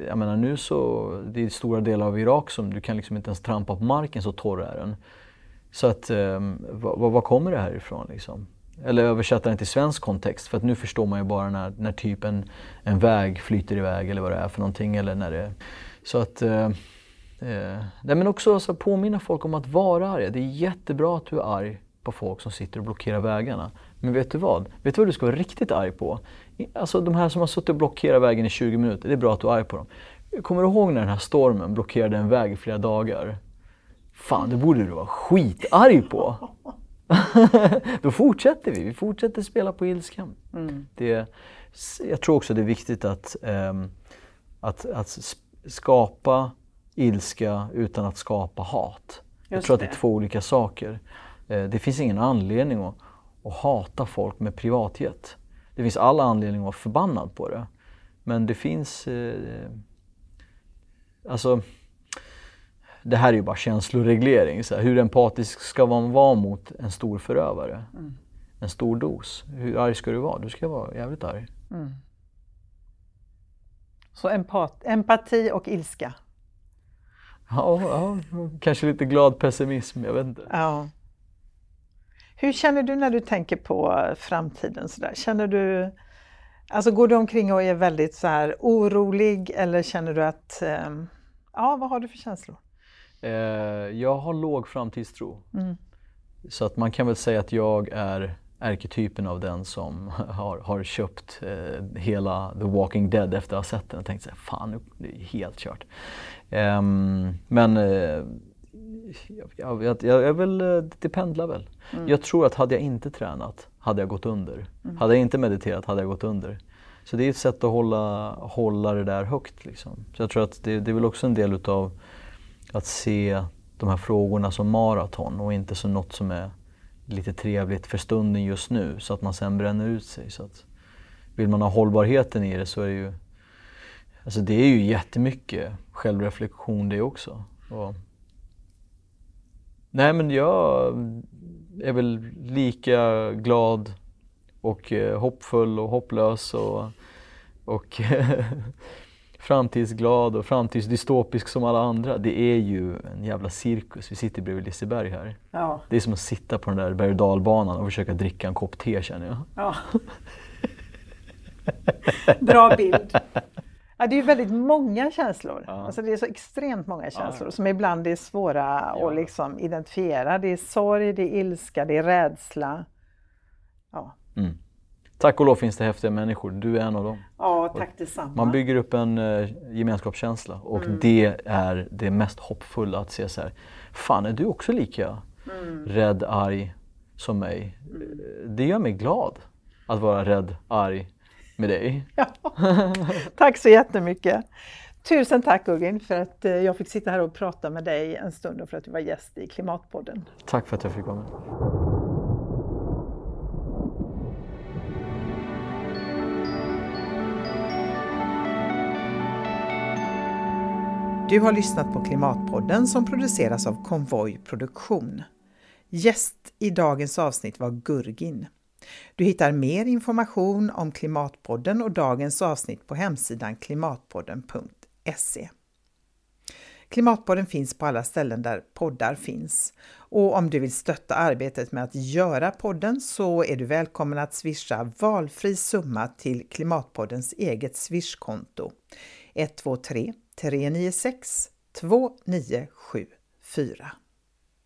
jag menar nu så, det är stora delar av Irak som du kan liksom inte ens trampa på marken så torr är den. Så att, eh, vad, vad kommer det här ifrån liksom? Eller översätta den till svensk kontext för att nu förstår man ju bara när, när typ en, en väg flyter iväg eller vad det är för någonting. Eller när det, så att eh, Eh, nej, men också alltså, påminna folk om att vara arga. Det är jättebra att du är arg på folk som sitter och blockerar vägarna. Men vet du vad? Vet du vad du ska vara riktigt arg på? Alltså de här som har suttit och blockerat vägen i 20 minuter, det är bra att du är arg på dem. Kommer du ihåg när den här stormen blockerade en väg i flera dagar? Fan, det borde du vara skitarg på! Då fortsätter vi, vi fortsätter spela på ilskan. Mm. Det, jag tror också det är viktigt att, um, att, att skapa ilska utan att skapa hat. Just jag tror att det är två olika saker. Eh, det finns ingen anledning att, att hata folk med privatjet. Det finns alla anledningar att vara förbannad på det. Men det finns... Eh, alltså, det här är ju bara känsloreglering. Så här, hur empatisk ska man vara mot en stor förövare? Mm. En stor dos. Hur arg ska du vara? Du ska vara jävligt arg. Mm. Så empat, empati och ilska Ja, ja, kanske lite glad pessimism, jag vet inte. Ja. Hur känner du när du tänker på framtiden? Så där? Känner du, alltså går du omkring och är väldigt så här orolig eller känner du att, eh, ja vad har du för känslor? Eh, jag har låg framtidstro. Mm. Så att man kan väl säga att jag är ärketypen av den som har, har köpt eh, hela The Walking Dead efter att ha sett den och tänkt sig fan det är helt kört. Um, men eh, jag, jag, jag, jag väl, eh, det pendlar väl. Mm. Jag tror att hade jag inte tränat hade jag gått under. Mm. Hade jag inte mediterat hade jag gått under. Så det är ett sätt att hålla, hålla det där högt. Liksom. Så jag tror att det, det är väl också en del utav att se de här frågorna som maraton och inte som något som är lite trevligt för stunden just nu så att man sen bränner ut sig. Så att, vill man ha hållbarheten i det så är det ju Alltså det är ju jättemycket självreflektion det också. Och, nej men jag är väl lika glad och eh, hoppfull och hopplös och, och eh, framtidsglad och framtidsdystopisk som alla andra. Det är ju en jävla cirkus. Vi sitter bredvid Liseberg här. Ja. Det är som att sitta på den där berg och dalbanan och försöka dricka en kopp te känner jag. Ja. Bra bild. Ja, det är väldigt många känslor. Ja. Alltså det är så extremt många känslor ja. som ibland är svåra att liksom identifiera. Det är sorg, det är ilska, det är rädsla. Ja. Mm. Tack och lov finns det häftiga människor, du är en av dem. Ja, tack detsamma. Man bygger upp en uh, gemenskapskänsla och mm. det är det mest hoppfulla att se så här. Fan, är du också lika mm. rädd, arg som mig? Mm. Det gör mig glad att vara rädd, arg med dig. Ja. tack så jättemycket. Tusen tack Ugin för att eh, jag fick sitta här och prata med dig en stund och för att du var gäst i Klimatpodden. Tack för att jag fick vara med. Du har lyssnat på Klimatpodden som produceras av Konvoj Produktion. Gäst i dagens avsnitt var Gurgin. Du hittar mer information om Klimatpodden och dagens avsnitt på hemsidan klimatpodden.se. Klimatpodden finns på alla ställen där poddar finns. Och om du vill stötta arbetet med att göra podden så är du välkommen att swisha valfri summa till Klimatpoddens eget swishkonto 123 396 2974.